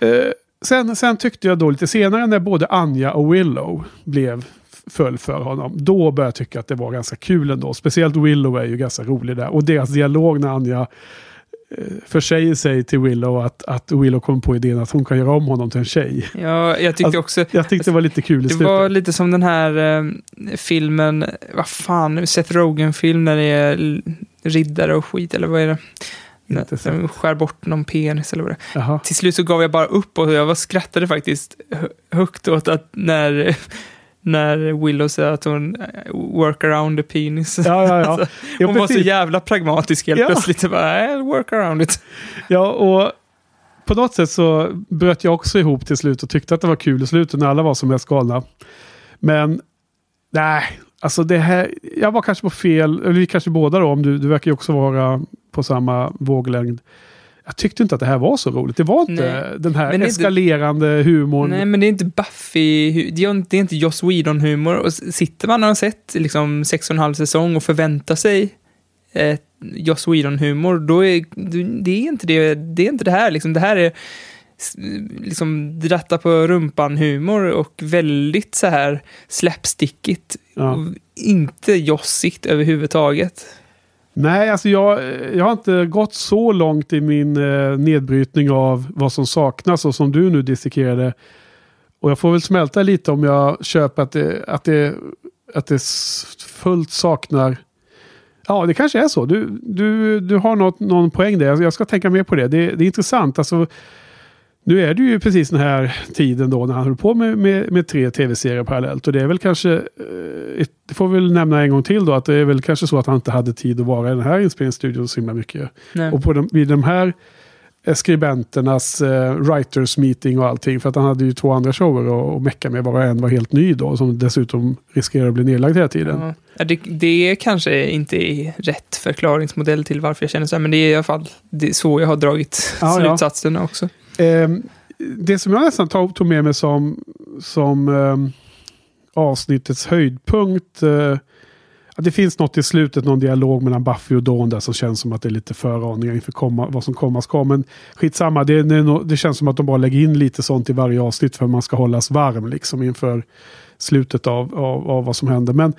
Eh, sen, sen tyckte jag då lite senare när både Anja och Willow blev föll för honom. Då började jag tycka att det var ganska kul ändå. Speciellt Willow är ju ganska rolig där. Och deras dialog när Anja eh, försäger sig till Willow att, att Willow kom på idén att hon kan göra om honom till en tjej. Ja, jag tyckte Alltså, också... Jag tyckte det var lite kul i Det slutet. var lite som den här eh, filmen, vad fan, Seth Rogen-film när det är riddare och skit, eller vad är det? De skär bort någon penis eller vad det är. Till slut så gav jag bara upp och jag var skrattade faktiskt hö- högt åt att när, när Willow säger att hon eh, work around the penis. Ja, ja, ja. Alltså, hon var så precis. jävla pragmatisk helt Ja. plötsligt. Bara, I'll work around it. Ja, och på något sätt så bröt jag också ihop till slut och tyckte att det var kul i slutet när alla var som mest galna. Men nej, alltså det här, jag var kanske på fel, eller vi kanske båda då, om du, du verkar ju också vara på samma våglängd. Jag tyckte inte att det här var så roligt. Det var inte Nej. den här Men är inte- eskalerande humorn. Nej, men det är inte Buffy, det är inte- Joss Whedon-humor. Och sitter man och har sett liksom sex och en halv säsong och förväntar sig eh, Joss Whedon-humor, då är det är inte det, det är inte det här. Liksom, det här är liksom dratta på rumpan-humor och väldigt så här slapstickigt. Ja. Och inte jossigt överhuvudtaget. Nej, alltså jag, jag har inte gått så långt i min eh, nedbrytning av vad som saknas och som du nu dissekerade. Och jag får väl smälta lite om jag köper att det, att det, att det fullt saknar... Ja, det kanske är så. Du, du, du har något, någon poäng där. Jag ska tänka mer på det. Det, det är intressant. Alltså, nu är det ju precis den här tiden då när han håller på med, med, med tre tv-serier parallellt. Och det är väl kanske, eh, det får vi väl nämna en gång till då, att det är väl kanske så att han inte hade tid att vara i den här inspelningsstudion så himla mycket. Nej. Och på de, vid de här skribenternas eh, writers meeting och allting, för att han hade ju två andra shower att att mecka med, bara en var helt ny då, som dessutom riskerar att bli nedlagd hela tiden. Ja, det, det kanske inte är rätt förklaringsmodell till varför jag känner så här, men det är i alla fall det är så jag har dragit Ja, ja. slutsatserna också. Eh, det som jag nästan tog, tog med mig som, som eh, avsnittets höjdpunkt. eh, att det finns något i slutet, någon dialog mellan Buffy och Dawn där som känns som att det är lite föraningar inför komma, vad som komma ska. Men skitsamma, det, det, det känns som att de bara lägger in lite sånt i varje avsnitt för att man ska hållas varm liksom inför slutet av, av, av vad som hände. Men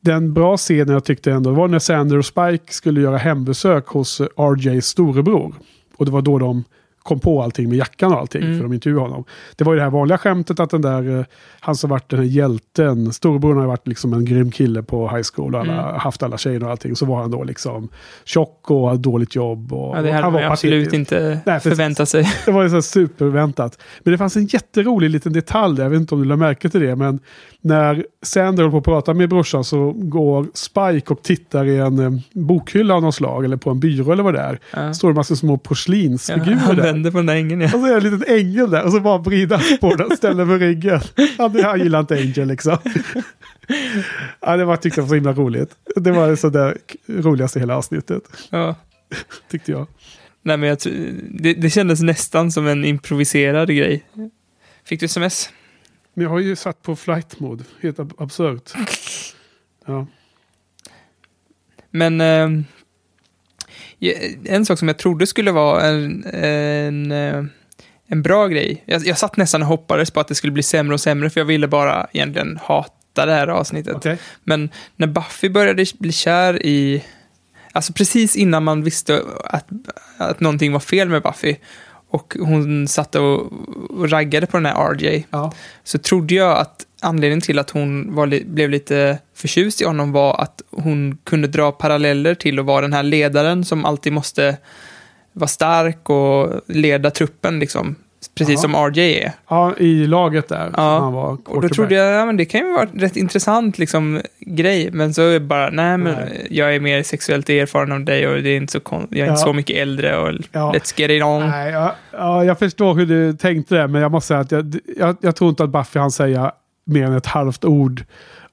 den bra scenen jag tyckte ändå var när Sander och Spike skulle göra hembesök hos RJs storebror. Och det var då de kom på allting med jackan och allting Mm. för de intervjuade honom. Det var ju det här vanliga skämtet att den där, eh, han som varit den här hjälten, storebror har varit liksom en grym kille på high school och alla, Mm. haft alla tjejer och allting. Så var han då liksom tjock och hade dåligt jobb. Och, Ja, det hade han man absolut inte Nej, förväntat sig. Det var ju så superväntat. Men det fanns en jätterolig liten detalj där, jag vet inte om du lade märke till det, men när Sander håller på att prata med brorsan så går Spike och tittar i en eh, bokhylla av något slag, eller på en byrå eller vad det är. Ja. står det massa små Ja, porslinsfigurer han där. Vänder på den där ängeln, ja. Och så är det en liten ängel där och så bara vrider på den, ställer med ryggen. Han, han gillar inte Angel liksom. Ja, det var, tyckte jag var så himla roligt. Det var det sådär roligaste hela avsnittet, ja. tyckte jag. Nej, men jag, det, det kändes nästan som en improviserad grej. Fick du sms? Men jag har ju satt på flight mode, helt ab- absurt. Ja. Men ja, en sak som jag trodde skulle vara en, en, eh, en bra grej. Jag, jag satt nästan och hoppades på att det skulle bli sämre och sämre, för jag ville bara egentligen hata det här avsnittet. Okej. Men när Buffy började bli kär i... Alltså precis innan man visste att, att någonting var fel med Buffy och hon satt och, raggade på den här RJ, Ja. så trodde jag att anledningen till att hon var, blev lite förtjust i honom var att hon kunde dra paralleller till att vara den här ledaren som alltid måste vara stark och leda truppen, liksom. Precis Ja. som RJ är. ja, i laget där. Ja. Han var Och då trodde jag, ja men det kan ju vara rätt intressant liksom grej, men så är det bara, nej men Nej. jag är mer sexuellt erfaren av dig och det är inte så jag är inte Ja. så mycket äldre och Ja. let's get it on. Nej, ja, ja, jag förstår hur du tänkte där, men jag måste säga att jag, jag, jag tror inte att Buffy han säga mer än ett halvt ord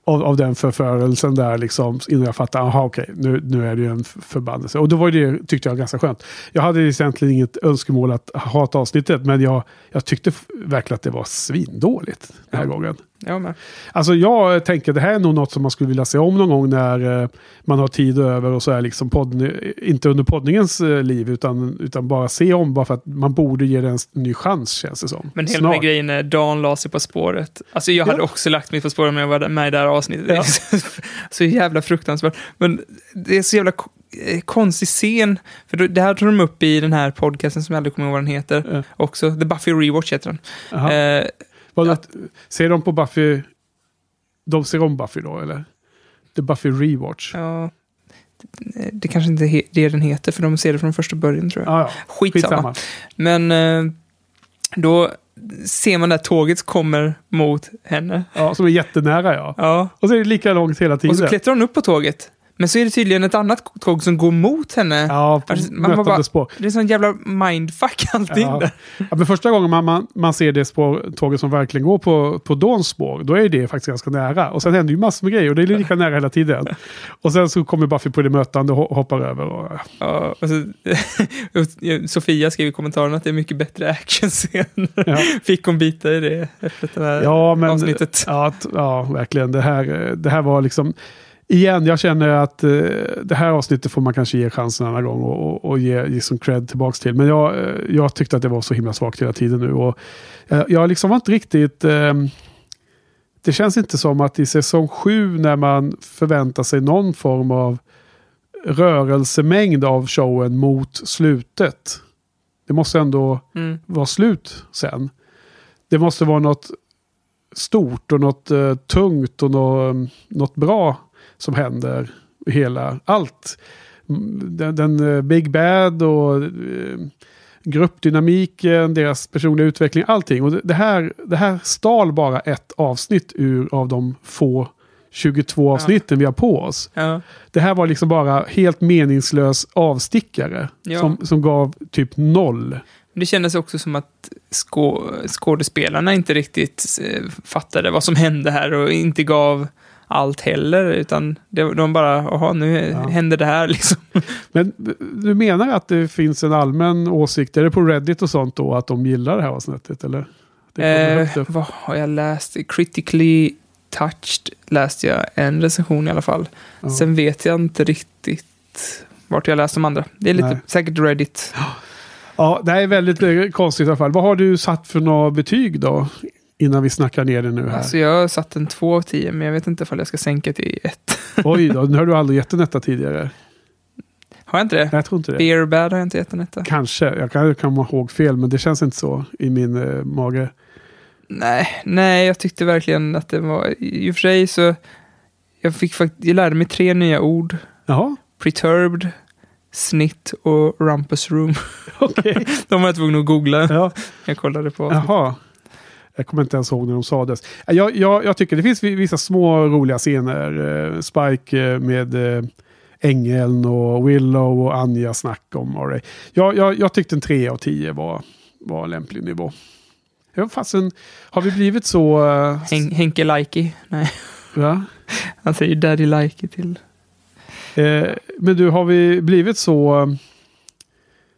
av, av den förförelsen där liksom innan jag fattade, aha okej, nu, nu är det ju en förbannelse. Och då var det, tyckte jag, ganska skönt. Jag hade egentligen inget önskemål att hata avsnittet, men jag, jag tyckte verkligen att det var svindåligt den här Ja. gången. Ja, men. Alltså jag tänker det här är nog något som man skulle vilja se om någon gång när eh, man har tid över och så är liksom podden, inte under poddningens eh, liv utan, utan bara se om bara för att man borde ge den en ny chans känns det som. Men hela den Snart. grejen när Dan la sig på spåret. Alltså jag hade Ja. också lagt mig på spåret om jag var med i det här avsnittet. Ja. så jävla fruktansvärt. Men det är så jävla ko- eh, konstig scen. För det här tar de upp i den här podcasten som jag aldrig kommer ihåg vad den heter. Ja. Också. The Buffy Rewatch heter den. Jaha. Eh, Vadå, att- ser de på Buffy? De ser om Buffy då eller? The Buffy Rewatch. Ja, det, det kanske inte är det den heter, för de ser det från första början tror jag. ja. Skitsamma. Skitsamma. Men eh, då ser man där tåget kommer mot henne. Ja, som är jättenära ja. Ja, Och så är det lika långt hela tiden. och så klättrar hon upp på tåget. Men så är det tydligen ett annat tåg som går mot henne. Ja, på Alltså, man bara- spår. Det är sån jävla mindfuck allting Ja. där. Ja, men första gången man, man, man ser det spår, tåget som verkligen går på, på Dawns spår, då är det faktiskt ganska nära. Och sen händer ju massor med grejer och det är lika nära hela tiden. Och sen så kommer Buffy på det mötande och ho- hoppar över. Och, Ja, och så, och Sofia skrev i kommentaren att det är mycket bättre actionscener. Ja. Fick hon bita i det efter det här ja, men, avsnittet. Ja, ja, verkligen. Det här, det här var liksom... Igen, jag känner att eh, det här avsnittet får man kanske ge chansen en annan gång och, och, och ge, ge som cred tillbaks till. Men jag, eh, jag tyckte att det var så himla svagt hela tiden nu. Och, eh, jag liksom var inte riktigt... Eh, det känns inte som att i säsong sju när man förväntar sig någon form av rörelsemängd av showen mot slutet. Det måste ändå Mm. vara slut sen. Det måste vara något stort och något eh, tungt och nå, något bra som händer hela allt. Den, den eh, Big Bad och eh, gruppdynamiken, deras personliga utveckling, allting. Och det, här, det här stal bara ett avsnitt ur av de få 22 avsnitten vi har på oss. Ja. Det här var liksom bara helt meningslös avstickare Ja. som, som gav typ noll. Det kändes också som att skå, skådespelarna inte riktigt eh, fattade vad som hände här och inte gav allt heller, utan det, de bara, jaha, nu Ja. händer det här liksom. Men du menar att det finns en allmän åsikt, är det på Reddit och sånt då, att de gillar det här avsnittet? Eller? Eh, vad har jag läst? Critically touched läste jag en recension i alla fall. Ja. Sen vet jag inte riktigt vart jag läst de andra. Det är lite Nej. säkert Reddit. Ja, det är väldigt eh, konstigt i alla fall. Vad har du satt för några betyg då? Innan vi snackar ner det nu här. Alltså jag har satt en 2 av 10, men jag vet inte ifall jag ska sänka till 1. Oj då, nu har du aldrig gett en etta tidigare. Har jag inte det? Nej, jag tror inte det. Beer Bad har jag inte gett en etta. Kanske, jag kan komma ihåg fel, men det känns inte så i min eh, mage. Nej, nej, jag tyckte verkligen att det var... I och för sig så... Jag, fick jag lärde mig tre nya ord. Jaha, Perturbed, Snitt och Rumpus Room. okej. De var jag tvungen att googla. ja, Jag kollade på. jaha. Jag kommer inte ens ihåg när de sades. Jag, jag, jag tycker det finns vi- vissa små roliga scener. Eh, Spike eh, med eh, Ängeln och Willow och Anja snack om Array. Jag, jag, jag tyckte en 3 av 10 var, var en lämplig nivå. Ja, fasen, har vi blivit så... eh, Hen- Henke Likey. Nej, va? han säger Daddy Likey till... Eh, men du, har vi blivit så eh,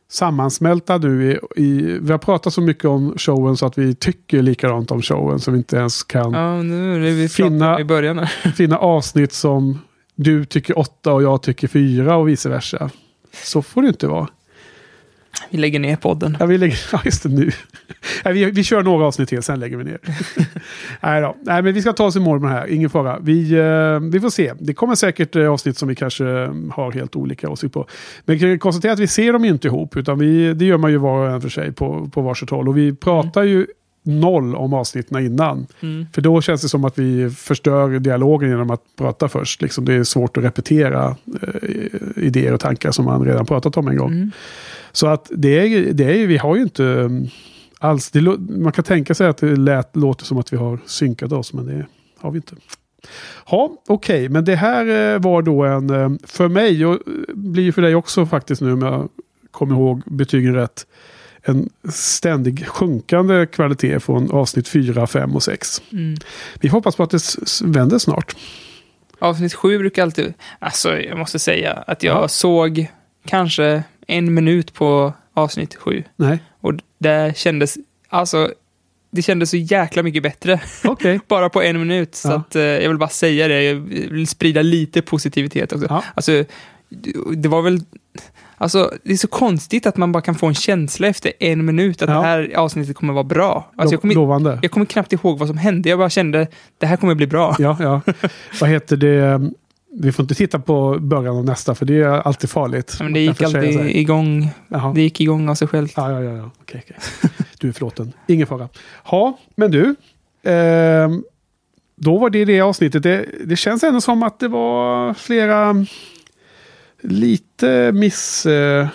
sammansmälta nu i, i... Vi har pratat så mycket om showen så att vi tycker likadant om showen så vi inte ens kan Ja, vi Finna- i början. finna avsnitt som du tycker åtta och jag tycker fyra och vice versa. Så får det inte vara. Vi lägger ner podden. Ja, vi lägger, ja just det nu. Nej, vi, vi kör några avsnitt till, sen lägger vi ner. Nej, då. Nej, men vi ska ta oss i mål med det här, ingen fara. Vi, eh, vi får se. Det kommer säkert eh, avsnitt som vi kanske eh, har helt olika åsikter på. Men vi kan konstatera att vi ser dem inte ihop, utan vi, det gör man ju var och en för sig på, på varsitt håll. Och vi pratar ju noll om avsnitten innan. Mm. För då känns det som att vi förstör dialogen genom att prata först. Liksom det är svårt att repetera eh, idéer och tankar som man redan pratat om en gång. Mm. Så att det är, det är, vi har ju inte um, alls, det, man kan tänka sig att det lät, låter som att vi har synkat oss, men det har vi inte. Ja, okej, men det här eh, var då en, eh, för mig, och eh, blir för dig också faktiskt nu om jag kommer ihåg betygen rätt, en ständig sjunkande kvalitet från avsnitt 4, 5 och 6. Mm. Vi hoppas på att det vänder snart. Avsnitt sju brukar alltid... Alltså, jag måste säga att jag Ja. såg kanske en minut på avsnitt sju. Nej, Och det kändes... Alltså, det kändes så jäkla mycket bättre. okej. bara på en minut. Så Ja. att, eh, jag vill bara säga det. Jag vill sprida lite positivitet också. Ja. Alltså, det var väl... Alltså, det är så konstigt att man bara kan få en känsla efter en minut att Ja. det här avsnittet kommer vara bra. Alltså, jag, kommer, Lovande. jag kommer knappt ihåg vad som hände. Jag bara kände det här kommer bli bra. Ja, ja. Vad heter det? Vi får inte titta på början av nästa för det är alltid farligt. Men det gick alltid igång. Jaha. Det gick igång av sig självt. Ja, ja, ja. ja. Okej, okej. Du är förlåten. Ingen fara. Ja, men du. ehm, då var det det avsnittet. Det, det känns ändå som att det var flera lite miss... eh,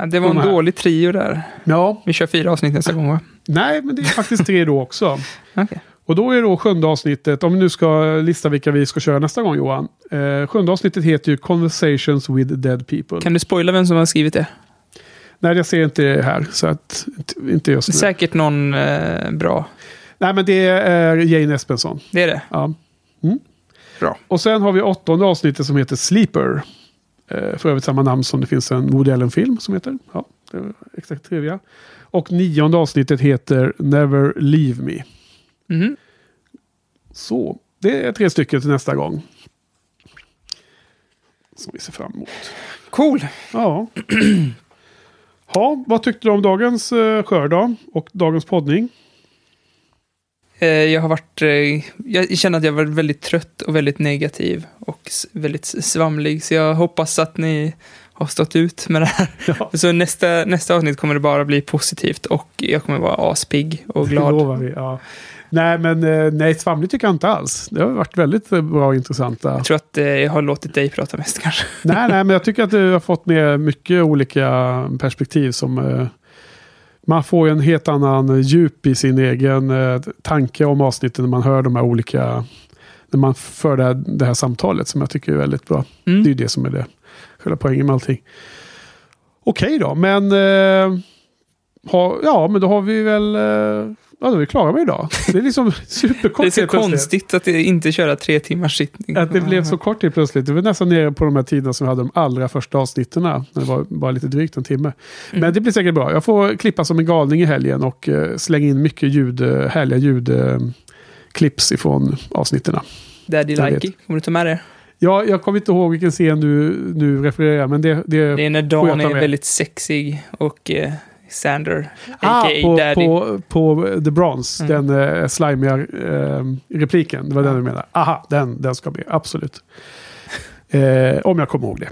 Ja, det var en här. dålig trio där. ja, Vi kör fyra avsnitt nästa gång va? nej, men det är faktiskt tre då också. Okej. Och då är då sjunde avsnittet, om vi nu ska lista vilka vi ska köra nästa gång Johan. Eh, sjunde avsnittet heter ju Conversations with Dead People. Kan du spoila vem som har skrivit det? Nej, jag ser inte det här. Så att, inte- just nu. Säkert någon eh, bra. Nej, men det är Jane Espenson. Det är det. Ja. Mm. Bra. Och sen har vi åttonde avsnittet som heter Sleeper. Eh, för övrigt samma namn som det finns en Woody Allen-film som heter. Ja, exakt trivia. Och nionde avsnittet heter Never Leave Me. Mhm. Så, det är tre stycken till nästa gång. Som vi ser fram emot. Cool. Ja. Ja, vad tyckte du om dagens uh, skörd då? Och dagens poddning? Eh, jag har varit... Eh, jag känner att jag var väldigt trött och väldigt negativ och väldigt svamlig. Så jag hoppas att ni har stått ut med det här. Ja, Så nästa, nästa avsnitt kommer det bara bli positivt och jag kommer vara aspigg och det glad. lovar vi. Ja. Nej, men eh, nej, svamligt tycker jag inte alls. Det har varit väldigt bra och intressanta. Jag tror att eh, jag har låtit dig prata mest kanske. nej, nej, men jag tycker att du har fått med mycket olika perspektiv som eh, man får en helt annan djup i sin egen tanke om avsnitten när man hör de här olika, när man för det här, det här samtalet som jag tycker är väldigt bra. Mm. Det är ju det som är det själva poängen med allting. Okej då, men eh, ha, ja, men då har vi väl, eh, ja då är vi klara med idag. Det är liksom superkort. Det är så konstigt att det inte köra tre timmars sittning. Att det blev så kort helt plötsligt. Det var nästan nere på de här tiderna som vi hade de allra första avsnitten. När det var bara lite drygt en timme. Mm. Men det blir säkert bra. Jag får klippa som en galning i helgen och eh, slänga in mycket ljud, eh, härliga ljudklips ifrån avsnitten. Daddy Likey, kommer du ta med det? Ja, jag kommer inte ihåg vilken scen du nu refererar, men det, det, Det är när Dan är väldigt sexig och eh, Sander, Ah, a.k.a. på, Daddy. på, på The Bronze, Mm. den uh, slimiga eh, repliken. Det var den du menade. Aha, den, den ska med. Absolut. Eh, om jag kommer ihåg det.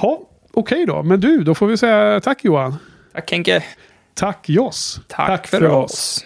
Ja, okej då. Men du, då får vi säga tack Johan. Tack Henke. Tack Joss. Tack, för oss.